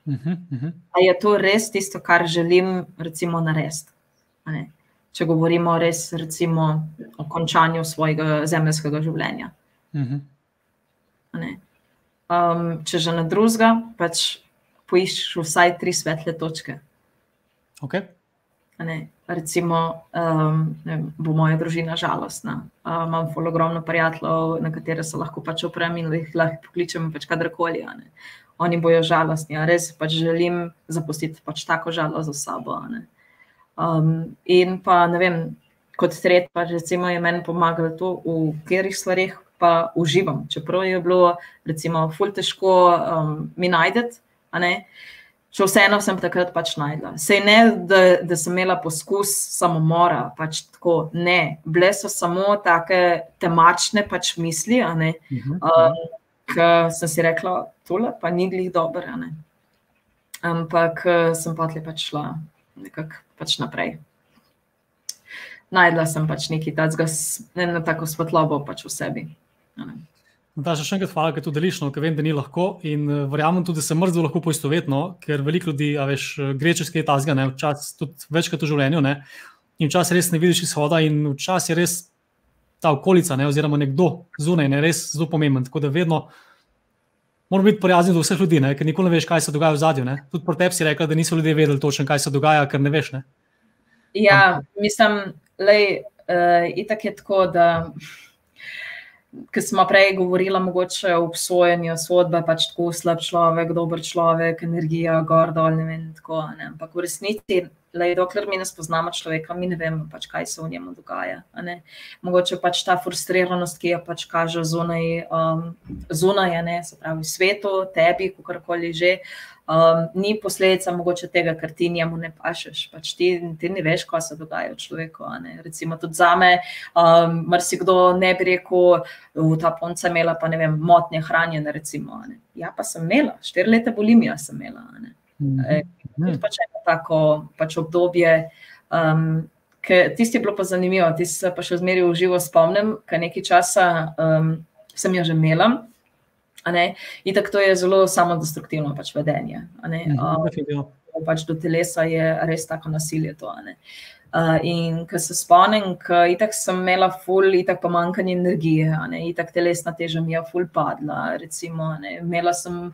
Uh -huh, uh -huh. Ali je to res tisto, kar želim, recimo, narediti? Če govorimo res recimo, o končanju svojega zemljskega življenja. Uh -huh. Um, če že na drugega, pač poiščeš vsaj tri svetle točke. Okay. Recimo, um, vem, bo moja družina žalostna. Uh, imam ogromno prijateljev, na katere se lahko pač oprem in jih lahko pokličem pač kadarkoli. Oni bojo žalostni, res pač želim zapustiti pač tako žalost za sabo. Um, in pa ne vem, kot tretje, pač recimo, je meni pomagalo to, v katerih stvarih pa uživam. Čeprav je bilo, recimo, ful težko um, mi najdete še vseeno sem takrat pač najdla. Sej ne, da, da sem imela poskus samomora, pač tako ne. Bile so samo take temačne pač misli, uh -huh. um, ki sem si rekla, tole pa ni glih dobro. Ampak sem pa tle pač šla nekako pač naprej. Najdla sem pač nekaj takega, eno tako svetlobo pač v sebi. Da, še enkrat hvala, da to deliš, no, ker vem, da ni lahko in uh, verjamem tudi, da se mrzlo lahko poistovetno, ker veliko ljudi, a veš, eh, gre čez kaj tazga, včasih tudi večkrat v življenju ne? in včasih res ne vidiš izhoda in včasih je res ta okolica ne? oziroma nekdo zunaj ne res zelo pomemben. Tako da vedno moramo biti prijazni do vseh ljudi, ne? ker nikoli ne veš, kaj se dogaja v zadju. Ne? Tudi pri tebi si rekel, da niso ljudje vedeli točno, kaj se dogaja, ker ne veš. Ne? Ja, mislim, da uh, eh, je tako, da ki smo prej govorili, mogoče o obsojanju sodbe, pač tako slab človek, dober človek, energija, gor dol, ne vem. Tako, ne. Ampak v resnici, le, dokler mi ne spoznamo človeka, mi ne vemo, pač, kaj se v njemu dogaja. Mogoče pač ta frustriranost, ki jo pač kaže zunaj, um, zunaj ne, se pravi, svetu, tebi, kakorkoli že. Uh, um, ni posledica mogoče tega, ker ti njemu ne pašeš. Pač ti, ti ne veš, kaj se dogaja v človeku. Recimo tudi za me, um, marsikdo ne bi rekel, v ta ponca imela pa ne vem, motnje hranjene. Recimo, ja, pa sem imela, štiri leta bulimija sem imela. Mm -hmm. pač eno tako pač obdobje. Um, Tisti je bilo pa zanimivo, tisti se pa še zmeraj v živo spomnim, ker nekaj časa um, sem jo že imela. In tako to je zelo samodestruktivno pač vedenje. Um, pač do telesa je res tako nasilje. To, uh, in ko se spomnim, da sem imela ful, itak pomankanje energije, itak telesna teža mi je ful padla. Recimo, imela sem.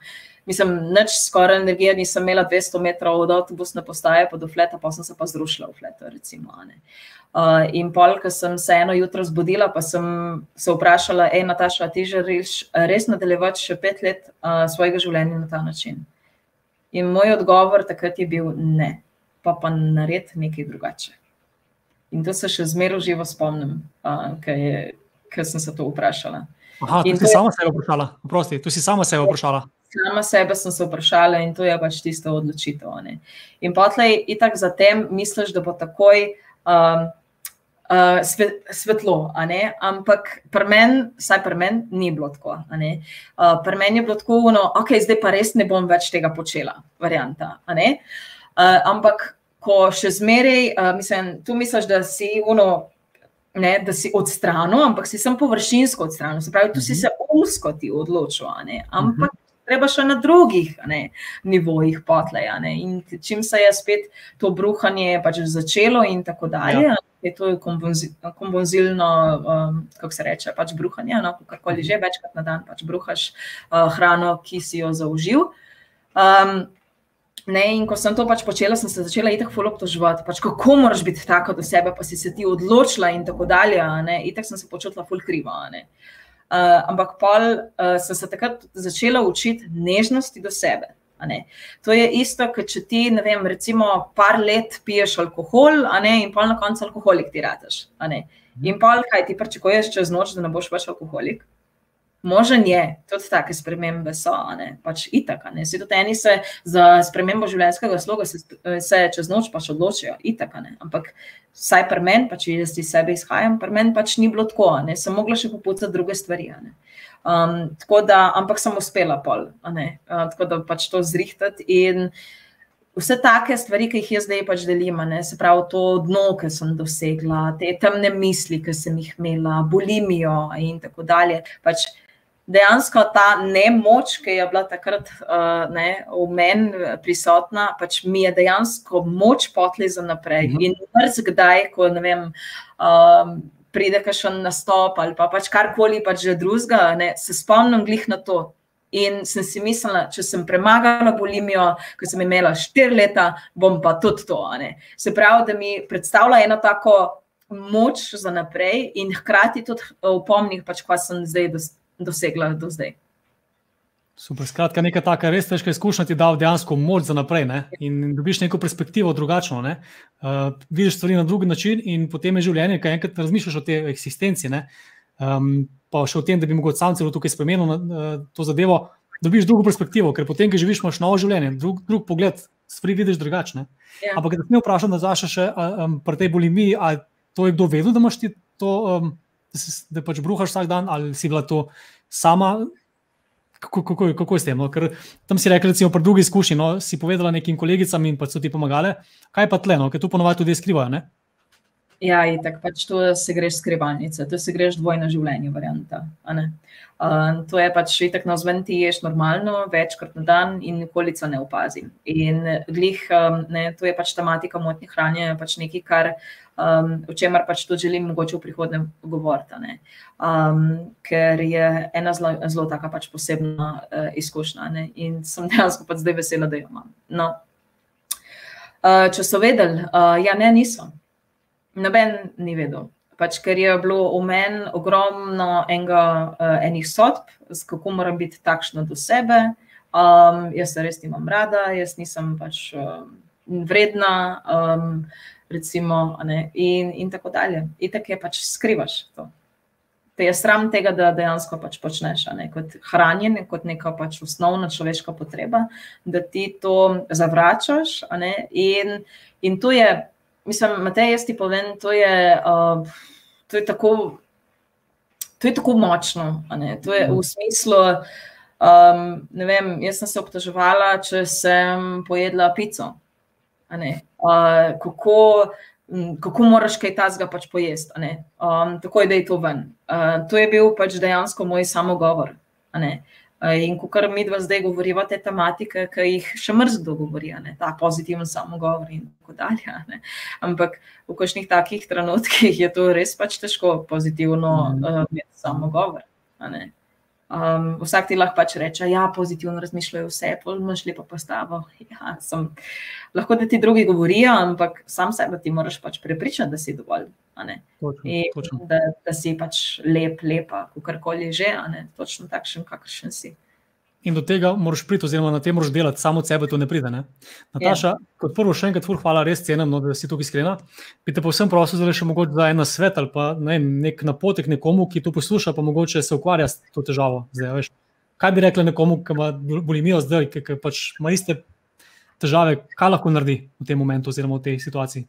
Mislim, nič skoraj energije nisem imela 200 metrov od avtobusne postaje pa do fleta, pa sem se pa zrušila v fletu. Recimo, uh, Uh, in pol, ko sem se eno jutro zbudila, pa sem se vprašala, ej, Nataša, ti želiš res nadaljevati še pet let uh, svojega življenja na ta način? In moj odgovor takrat je bil ne, pa pa nared nekaj drugače. In to se še zmeraj živo spomnim, uh, ker sem se to vprašala. Aha, in ti si sama sebe vprašala, prosti, tu si sama sebe vprašala. Sama sebe sem se vprašala in to je pač tisto odločitev. Ne? In potlej, itak zatem misliš, da bo takoj. Um, uh, svetlo. Ampak pri meni, vsaj pri meni, ni bilo tako. Uh, pri meni je bilo tako, da okay, zdaj pa res ne bom več tega počela, varianta. Uh, ampak ko še zmeraj, uh, mislim, tu misliš, da si uno. Ne, da si odstranil, ampak si sem površinsko odstranil, se pravi, tu si mhm. se usko ti odločil, ampak treba še na drugih ne, nivojih potleja. In čim se je spet to bruhanje pač začelo, in tako dalje, ja je to kombozilno, um, kako se reče, pač bruhanje, no, karkoli že večkrat na dan pač bruhaš uh, hrano, ki si jo zaužil. Um, ne, in ko sem to pač počela, sem se začela itak fulop tožvati, pač kako moraš biti tako do sebe, pa si se ti odločila in tako dalje. Itak sem se počutila ful kriva. Uh, ampak pol uh, sem se takrat začela učiti nežnosti do sebe. To je isto, kot če ti, ne vem, recimo, par let piješ alkohol, in pol na koncu alkoholik ti rataš. In pol, kaj ti pričakuješ čez noč, da ne boš več alkoholik? Možen je, tudi take spremembe so, ne? pač itak. Vsi tudi eni se za spremembo življenjskega sloga se, se čez noč pač odločijo, itak. Ampak vsaj pri meni, pač jaz iz sebe izhajam, pri meni pač ni bilo tako, ne? sem mogla še popucati druge stvari. Ne? Um, da, ampak sem uspela pol, uh, tako da pač to zrihtati. In vse take stvari, ki jih jaz zdaj pač delim, ne, se pravi to dno, ki sem dosegla, te temne misli, ki sem jih imela, bolimijo in tako dalje. Pač dejansko ta nemoč, ki je bila takrat uh, ne, v meni prisotna, pač mi je dejansko moč potli za naprej. Mhm. In mrzkdaj, ko ne vem. Um, pride kakšen nastop ali pa pač karkoli pač že drugega, se spomnim glih na to. In sem si mislila, če sem premagala bolimijo, ko sem imela štiri leta, bom pa tudi to. Se pravi, da mi predstavlja eno tako moč za naprej in hkrati tudi upomnih, pač, kaj sem zdaj dosegla do zdaj. Super, skratka, neka taka res težka izkušnja ti da dejansko moč za naprej ne? in dobiš neko perspektivo drugačno. Ne? Uh, vidiš stvari na drugi način in potem je življenje, kaj enkrat razmišljaš o tej eksistenci. Um, pa še o tem, da bi mogoče sam celo tukaj spremenil uh, to zadevo, dobiš drugo perspektivo, ker potem, ki živiš, imaš novo življenje, drug, drug pogled, stvari vidiš drugačne. Ja. Ampak, da te ne vprašam, da zašaš še um, pri tej bulimiji, ali to je kdo vedel, da imaš ti to, um, da, pač bruhaš vsak dan, ali si bila to sama kako, kako, kako je s tem? No? Ker tam si rekel, recimo, pri drugi izkušnji, no, si povedala nekim kolegicam in pa so ti pomagali. Kaj pa tle, no? ker tu ponovadi tudi skrivajo? Ne? Ja, in tako pač to se greš skrivalnice, to se greš dvojno življenje, varianta. Uh, to je pač tako na zven, ti ješ normalno, večkrat na dan in nikolica ne opazi. In glih, um, ne, to je pač tematika motnje hranje, pač nekaj, kar um, o čemer pač tudi želim mogoče v prihodnje govoriti. Um, ker je ena zelo, zelo taka pač posebna uh, izkušnja ne? in sem dejansko pač zdaj vesela, da jo imam. No. Uh, če so vedeli, uh, ja, ne, niso. Noben ni vedel. Pač, ker je bilo v meni ogromno enega, uh, enih sodb, kako moram biti takšna do sebe. Um, jaz se res nimam rada, jaz nisem pač uh, vredna. Um, recimo, in, in tako dalje. In tako je pač skrivaš to. Te je sram tega, da dejansko pač počneš, ne, kot hranjenje, kot neka pač osnovna človeška potreba, da ti to zavračaš. Ne, in, in to je, mislim, Matej, jaz ti povem, to je, uh, to je, tako, to je tako močno. To je v smislu. Um, vem, jaz sem se obtoževala, če sem pojedla pico. Uh, kako, kako moraš kaj tazga pač pojesti. Um, tako je, da je to ven. Uh, to je bil pač dejansko moj samogovor. Uh, in ko kar mi dva zdaj govorimo te tematike, ki jih še mrzdo govori, ne? ta pozitiven samogovor in tako dalje. Ne? Ampak v kakšnih takih trenutkih je to res pač težko pozitivno uh, samogovor. Um, vsak ti lahko pač reče, da ja, pozitivno razmišljajo vse, imaš lepo postavo. Ja, sem, lahko da ti drugi govorijo, ampak sam sebe ti moraš pač prepričati, da si dovolj. Točno, točno. Da, da si pač lep, lepa, kakorkoli že, točno takšen, kakršen si. In do tega moraš priti, oziroma na tem moraš delati, samo od sebe to ne pride. Ne? Nataša, ja. kot prvo, še enkrat, hvala, res cenim, no, da si tukaj iskrena. Bi te povsem prosil, da še mogoče za en svet ali pa ne, nek napotek nekomu, ki to posluša, pa mogoče se ukvarja s to težavo. Zdaj, veš, kaj bi rekla nekomu, ki ima bolimijo zdaj, ki, ki pač ima iste težave, kaj lahko naredi v tem momentu oziroma v tej situaciji?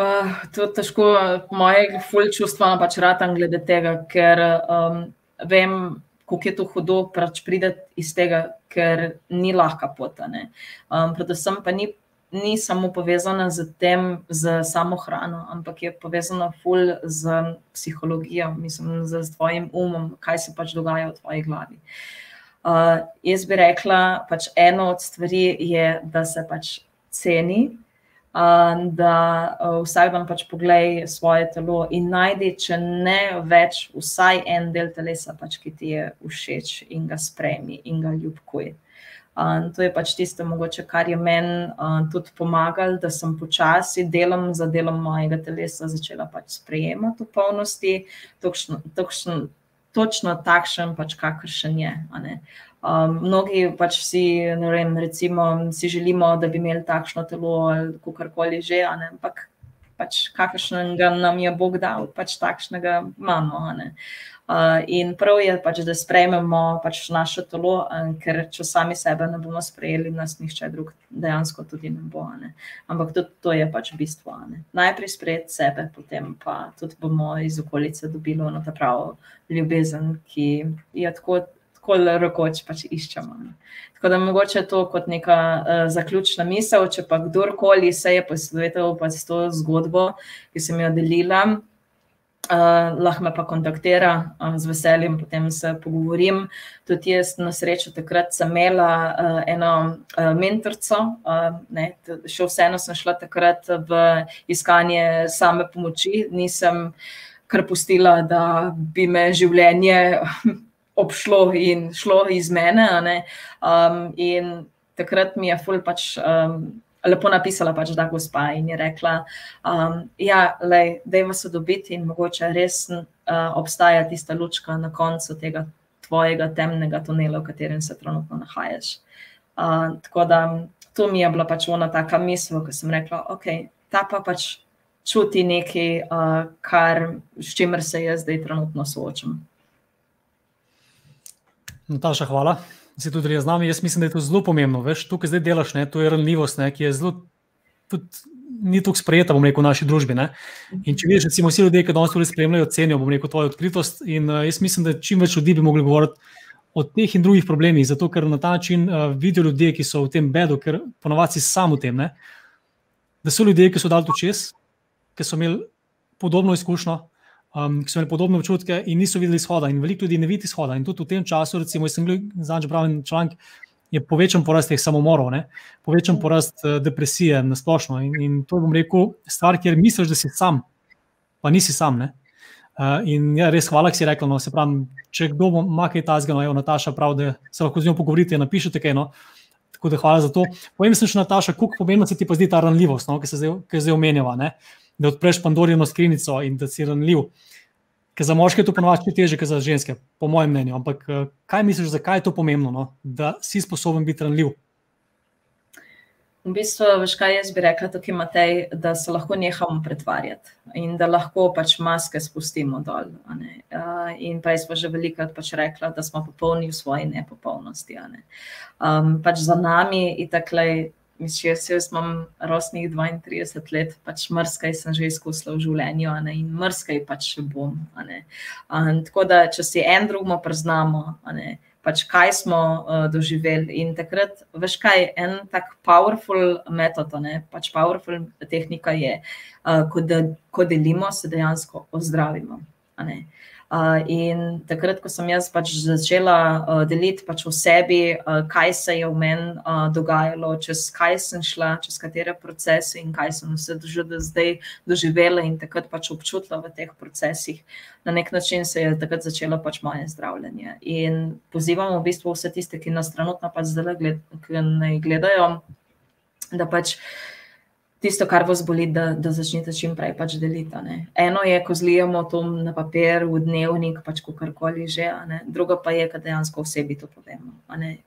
Uh, to je težko, moje fulj čustva pač ratam glede tega, ker um, vem, kako je to hudo, pač prideti iz tega, ker ni lahka pot. Um, predvsem pa ni, ni samo povezana z tem, z samo hrano, ampak je povezana ful z psihologijo, mislim, z tvojim umom, kaj se pač dogaja v tvoji glavi. Uh, jaz bi rekla, pač eno od stvari je, da se pač ceni, da vsak dan pač pogledaj svoje telo in najdi, če ne več, vsaj en del telesa, pač, ki ti je všeč in ga spremi in ga ljubkuj. Um, to je pač tisto, mogoče, kar je meni um, tudi pomagalo, da sem počasi delom za delom mojega telesa začela pač sprejemati v polnosti, točno, točno, točno takšen, pač, kakršen je. Um, mnogi pač si, vem, recimo, si želimo, da bi imeli takšno telo ali karkoli že, ampak pač kakršnega nam je Bog dal, pač takšnega imamo. Uh, in prav je, pač, da sprejmemo pač naše telo, um, ker če sami sebe ne bomo sprejeli, nas nihče drug dejansko tudi ne bo. Ne? Ampak tudi to je pač bistvo. Ne? Najprej sprejeti sebe, potem pa tudi bomo iz okolice dobili ono ta pravo ljubezen, ki je tako tako rekoč pač iščemo. Tako da mogoče to kot neka uh, zaključna misel, če pa kdorkoli se je posvetil pa s to zgodbo, ki sem jo delila, Uh, lahko me pa kontaktira uh, z veseljem, potem se pogovorim. Tudi jaz, na srečo, takrat sem imela uh, eno uh, mentorico, uh, še vseeno sem šla takrat v iskanje same pomoči, nisem kar pustila, da bi me življenje obšlo in šlo iz mene. Um, in takrat mi je ful pač. Um, lepo napisala, pač, da gospa in je rekla, um, ja, da je vas dobiti in mogoče res uh, obstaja tista lučka na koncu tega tvojega temnega tunela, v katerem se trenutno nahajaš. Uh, tako da to mi je bila pač ona taka misel, ko sem rekla, ok, ta pa pač čuti nekaj, uh, kar, s čimer se jaz zdaj trenutno soočam. Nataša, hvala si tudi z nami. Jaz mislim, da je to zelo pomembno. Veš, to, kar zdaj delaš, ne, to je ranljivost, ne, ki je zelo. Tudi, ni tako sprejeta, bom rekel, v naši družbi. Ne? In če vidiš, recimo, vsi ljudje, ki danes to spremljajo, cenijo, bom rekel, tvojo odkritost. In uh, jaz mislim, da čim več ljudi bi mogli govoriti o teh in drugih problemih, zato ker na ta način uh, vidijo ljudje, ki so v tem bedu, ker ponovadi si sam v tem, ne? da so ljudje, ki so dali to čez, ki so imeli podobno izkušnjo, um, ki so imeli podobne občutke in niso videli izhoda. In veliko ljudi ne vidi izhoda. In tudi v tem času, recimo, sem zadnjič bral en članek, je povečan porast teh samomorov, ne? povečan porast uh, depresije na splošno. In, in to je, bom rekel, stvar, kjer misliš, da si sam, pa nisi sam. Ne? Uh, in ja, res hvala, da si rekel, no, se pravi, če kdo ima kaj tasga, no, je Nataša prav, da se lahko z njo pogovorite, napišete kaj. No. Tako da hvala za to. Povem se še, Nataša, kako pomembno se ti pa zdi ta ranljivost, no, ki se zdaj, zdaj omenjava da odpreš Pandorino skrinjico in da si ranljiv. Ker za moške je to ponovadi teže, kot za ženske, po mojem mnenju. Ampak eh, kaj misliš, zakaj je to pomembno, no? da si sposoben biti ranljiv? V bistvu, veš kaj jaz bi rekla, tukaj Matej, da se lahko nehamo pretvarjati in da lahko pač maske spustimo dol. Uh, in prej smo že velikrat pač rekla, da smo popolni v svoji nepopolnosti. Ne? Um, pač za nami je takle Mislim, jaz, jaz imam rosnih 32 let, pač mrskaj sem že izkusila v življenju ne, in mrskaj pač še bom. Um, tako da, če si en drugmo priznamo, ne, pač kaj smo uh, doživeli. In takrat, veš kaj, en tak powerful metod, ne, pač powerful tehnika je, uh, ko, de, ko delimo, se dejansko ozdravimo. Uh, in takrat, ko sem jaz pač začela deliti pač o sebi, kaj se je v meni dogajalo, čez kaj sem šla, čez katere procese in kaj sem vse že do zdaj doživela in takrat pač občutila v teh procesih, na nek način se je takrat začelo pač moje zdravljenje. In pozivamo v bistvu vse tiste, ki nas trenutno pač zdaj gled, gledajo, da pač tisto, kar vas boli, da, da začnete čim prej pač deliti. Eno je, ko zlijemo to na papir, v dnevnik, pač karkoli že, druga pa je, da dejansko osebi to povemo.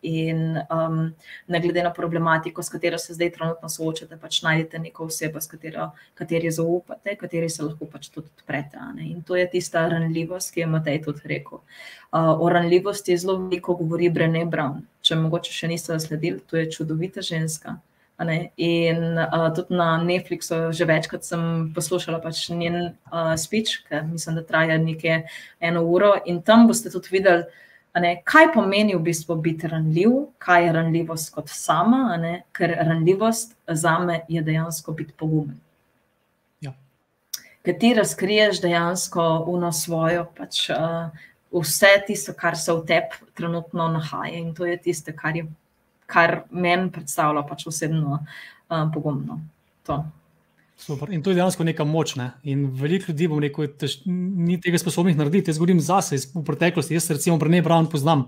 In um, ne glede na problematiko, s katero se zdaj trenutno soočate, pač najdete neko osebo, s katero, kateri zaupate, kateri se lahko pač tudi odprete. In to je tista ranljivost, ki je Matej tudi rekel. Uh, o ranljivosti zelo veliko govori Brené Brown. Če mogoče še niste zasledili, to je čudovita ženska. In uh, tudi na Netflixu že večkrat sem poslušala pač njen uh, speech, ki mislim, da traja nekaj eno uro. In tam boste tudi videli, ne, kaj pomeni v bistvu biti ranljiv, kaj je ranljivost kot sama, ne, ker ranljivost za me je dejansko biti pogumen. Ja. Ker ti razkriješ dejansko uno svojo, pač, uh, vse tisto, kar se v tebi trenutno nahaja in to je tisto, kar je kar meni predstavlja pač osebno um, pogumno. To. Super. In to je dejansko neka moč. Ne? In veliko ljudi, bom rekel, tež, ni tega sposobnih narediti. Jaz govorim zase v preteklosti. Jaz, recimo, Brne Brown poznam.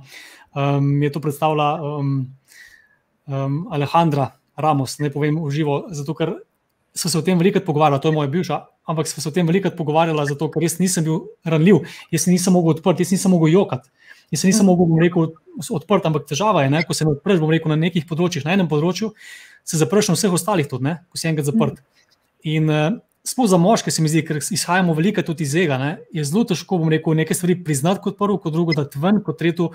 Um, je to predstavlja um, um, Alejandra Ramos, ne povem v živo, zato ker so se o tem veliko pogovarjali, to je moja bivša, ampak smo se o tem veliko pogovarjali, zato ker res nisem bil ranljiv, jaz nisem mogel odprti, jaz nisem mogel jokati. Jaz nisem mm. mogel rekel, odprt, ampak težava je, ne, ko se odpreš rekel, na nekih področjih, na enem področju, se zapreš na vseh ostalih, tudi, ne, ko si enkrat zaprt. Mm. In uh, sploh za moške, se mi zdi, ker izhajamo veliko tudi iz tega, je zelo težko rekel, nekaj stvari priznati kot prvo, kot drugo, da tven, kot tretjo.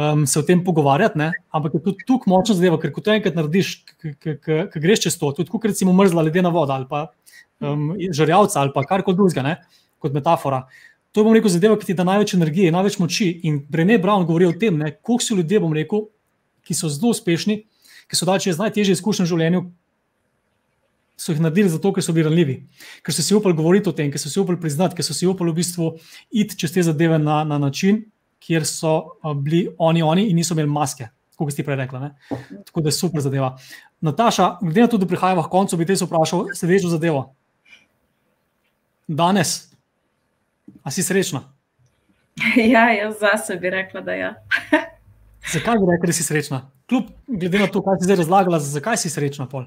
Um, se o tem pogovarjati, ne? ampak je tudi tukaj močna zadeva, ker ko to enkrat narediš, ki greš čez to, tudi kot recimo mrzla ledena voda ali pa um, žrljavca ali pa karkoli drugega, kot metafora. To je, bom rekel, zadeva, ki ti da največ energije, največ moči. In Brené Brown govori o tem, koliko so ljudje, bom rekel, ki so zelo uspešni, ki so dali čez najtežje izkušnje v življenju, so jih naredili zato, ker so bili ranljivi, ker so si upali govoriti o tem, ker so si upali priznati, ker so si upali v bistvu iti čez te zadeve na, na način, kjer so bili oni, oni in niso imeli maske, kot ste prej rekli. Ne? Tako da je super zadeva. Nataša, glede na to, da prihajamo v koncu, bi te vprašal sledečo zadevo. Danes, a si srečna? Ja, jaz zase bi rekla, da je. Ja. zakaj bi rekla, da si srečna? Kljub, glede na to, kaj si zdaj razlagala, zakaj si srečna? Pol?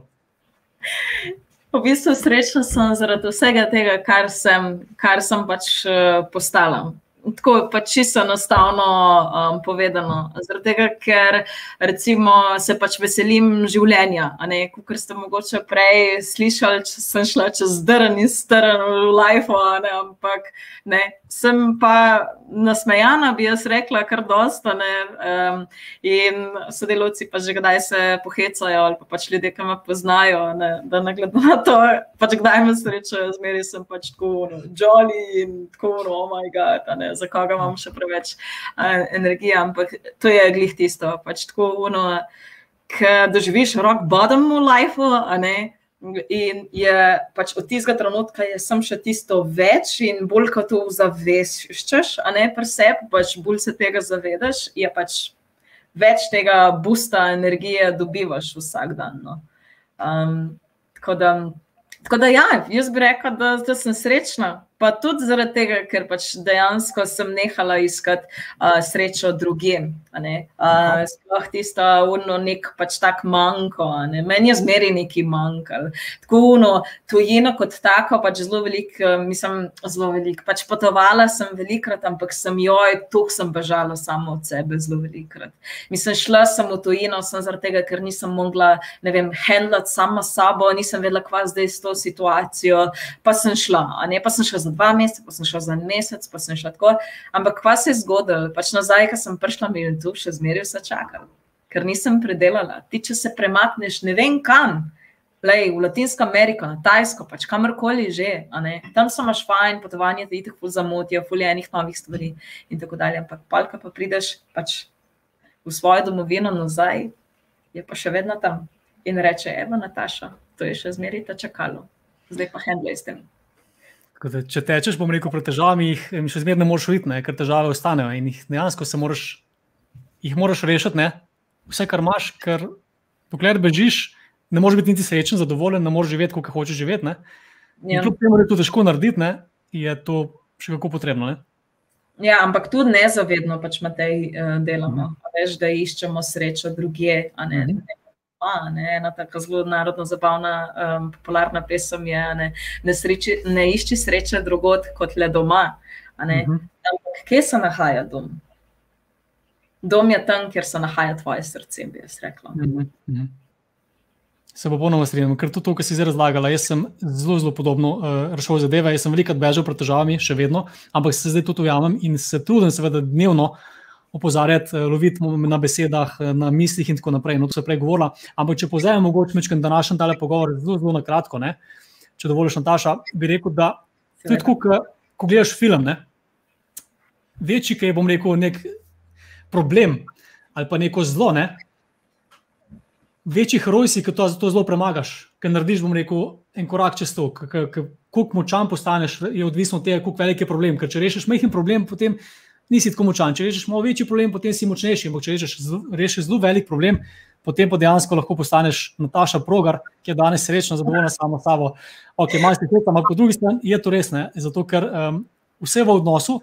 V bistvu srečna sem zaradi vsega tega, kar sem, kar sem pač uh, postala. Tako pač čisto enostavno um, povedano. Zaradi tega, ker recimo, se pač veselim življenja. Kot ste mogoče prej slišali, sem šla čez drn in strn v life, ampak ne, sem pa nasmejana, bi jaz rekla, kar dosta. Um, in sodelovci pa že kdaj se pohecajo, ali pa pač ljudje, ki me poznajo, ne, da ne glede na to, pač kdaj me srečajo, zmeri sem pač tako, no, jolly in tako, no, oh moj bog za koga imam še preveč uh, energije, ampak to je glih tisto. Pač tako, uno, ki doživiš rok bottom v lifeu, in je pač od tistega trenutka, da sem še tisto več in bolj kot to zaveščaš, a ne pa se, pač bolj se tega zavedaš, je pač več tega busta energije dobivaš vsak dan. No. Um, tako da. Tako da, ja, jaz bi rekla, da, da sem srečna. Pa tudi zaradi tega, ker pač dejansko sem nehala iskati uh, srečo drugim. Uh, sploh tisto, uno, nek pač tak manjko. Ne? Meni je zmeri neki manjkal. Tako, uno, tujino kot tako, pač zelo velik, mislim, zelo velik. Pač potovala sem velikrat, ampak sem joj, tu sem bežala samo od sebe zelo velikrat. Mislim, šla sem v tujino, sem zaradi tega, ker nisem mogla, ne vem, handlati sama sabo, nisem vedela, kva zdaj s to situacijo, pa sem šla, ne, pa sem šla za dva meseca, pa sem šla za en mesec, pa sem šla tako. Ampak kva se je zgodilo? Pač nazaj, ko sem prišla, mi je tu še zmeraj vse čakalo, ker nisem predelala. Ti, če se premakneš, ne vem kam. Lej, v Latinsko Ameriko, na Tajsko, pač kamorkoli že, tam so imaš fajn, potovanje ti tako zamotijo, fuljenih novih stvari in tako dalje. Ampak palka pa prideš pač v svojo domovino nazaj, je pa še vedno tam in reče: Evo, Nataša, to je še zmeraj ta čakalo, zdaj pa handlej s tem. Da, če tečeš, bom rekel, pred težavami, jih še zmeraj ne moreš videti, ne, ker težave ostanejo in jih dejansko se moraš, jih moraš rešiti. Ne. Vse, kar imaš, ker dokler bežiš, ne moreš biti niti srečen, zadovoljen, ne moreš živeti, kot hočeš živeti. Ja. Kljub temu, da je to težko narediti, ne, je to še kako potrebno. Ne. Ja, ampak tudi nezavedno pač na tej uh, delamo. Mhm. Veš, da iščemo srečo druge, a ne. Mhm doma. Ne, ena tako zelo narodno zabavna, um, popularna pesem je: ne, ne, sreči, ne išči sreče drugot kot le doma. Uh mhm. -huh. Ampak kje se nahaja dom? Dom je tam, kjer se nahaja tvoje srce, bi jaz rekla. Uh -huh. Uh -huh. Se pa ponovno strinjam, ker to, kar si zdaj razlagala, jaz sem zelo, zelo podobno uh, rešil zadeve. Jaz sem veliko bežal pred težavami, še vedno, ampak se zdaj tudi ujamem in se trudim, seveda, dnevno uh, opozarjati, eh, loviti na besedah, eh, na mislih in tako naprej. No, to se prej govorila. Ampak, če povzamem, mogoče mečem današnji tale pogovor zelo, zelo na kratko, ne? če dovoliš, Nataša, bi rekel, da tudi tako, ko, ko gledaš film, ne? večji, ki je, bom rekel, nek problem ali pa neko zlo, ne? večji heroj si, ki to, to zelo premagaš, ker narediš, bom rekel, en korak čez to. Kako močan postaneš, je odvisno od tega, kako velik je problem. Ker če rešiš majhen problem, potem nisi tako močan. Če rečeš malo večji problem, potem si močnejši. Ampak če rečeš, rešiš zelo velik problem, potem pa dejansko lahko postaneš Nataša Progar, ki je danes srečna, zadovoljna sama s sabo. Ok, malo si tega, ampak po drugi strani je to res, ne? zato ker um, vse v odnosu,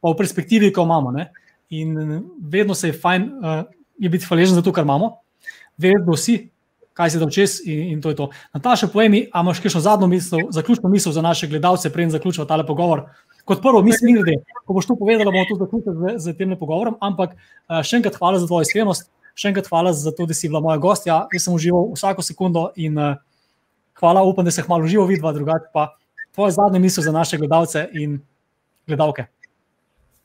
pa v perspektivi, ko imamo. Ne? In vedno se je fajn uh, je biti hvaležen za to, kar imamo, vedno si. Kaj si dal čez, in, in to je to. Nataša, povej mi, ali imaš še zadnjo misel, zaključno misel za naše gledalce, preden zaključimo tale pogovor, Kot prvo, mislim, da ko boš to povedala, bomo to zaključili z, z tem pogovorom, ampak eh, še enkrat hvala za tvojo iskrenost, še enkrat hvala za to, da si bila moja gostja. Jaz sem užival vsako sekundo in uh, hvala, upam, da se hmalo živo vidva, drugače pa tvoje zadnje misli za naše gledalce in gledalke.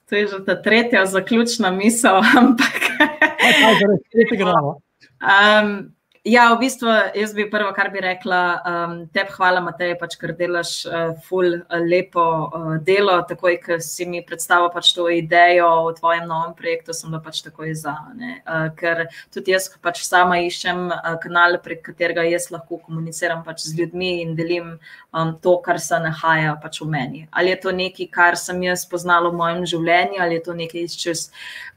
To je že ta tretja zaključna misel, ampak. Kaj, kaj, tretji gramo. Um, Ja, v bistvu, jaz bi prvo, kar bi rekla, um, tebi hvala, Matej, pač, ker delaš uh, ful uh, lepo uh, delo. Takoj, ko si mi predstavil pač to idejo o tvojem novem projektu, sem bila pač takoj za. Uh, ker tudi jaz pač sama iščem uh, kanal, prek katerega jaz lahko komuniciram pač z ljudmi in delim um, to, kar se nahaja pač v meni. Ali je to nekaj, kar sem jaz spoznala v mojem življenju, ali je to nekaj, čez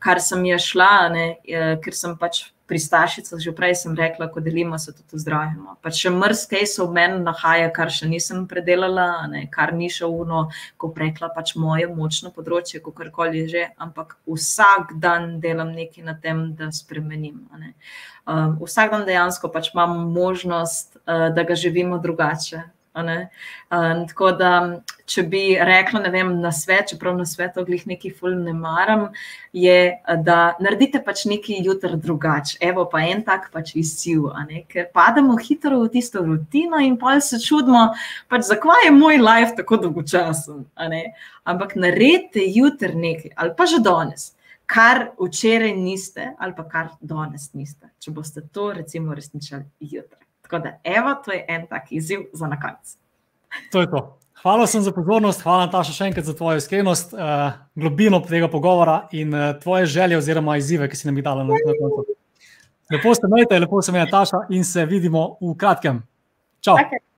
kar sem jaz šla, ne, uh, ker sem pač pristašica, že prej sem rekla, ko delimo, se tudi zdravimo. Pa še mrzke se v meni nahaja, kar še nisem predelala, ne, kar ni še uno, ko prekla pač moje močno področje, kako koli že, ampak vsak dan delam nekaj na tem, da spremenim. Um, vsak dan dejansko pač imam možnost, uh, da ga živimo drugače. Um, tako da, če bi rekla, ne vem, na svet, čeprav na svetu glih neki ful ne maram, je, da naredite pač neki jutr drugače. Evo pa en tak pač izziv, ker pademo hitro v tisto rutino in pa se čudimo, pač zakaj je moj life tako dolgočasen. Ampak naredite jutr nekaj ali pa že danes. Kar včeraj niste, ali pa kar danes niste, če boste to, recimo, resničili jutri. Tako da, evo, to je en tak izziv za na konec. To je to. Hvala sem za pozornost, hvala Nataša še enkrat za tvojo iskrenost, uh, globino tega pogovora in uh, tvoje želje oziroma izzive, ki si nam jih dala na koncu. Lepo ste imeli, lepo se mi je Nataša in se vidimo v kratkem. Čau. Okay.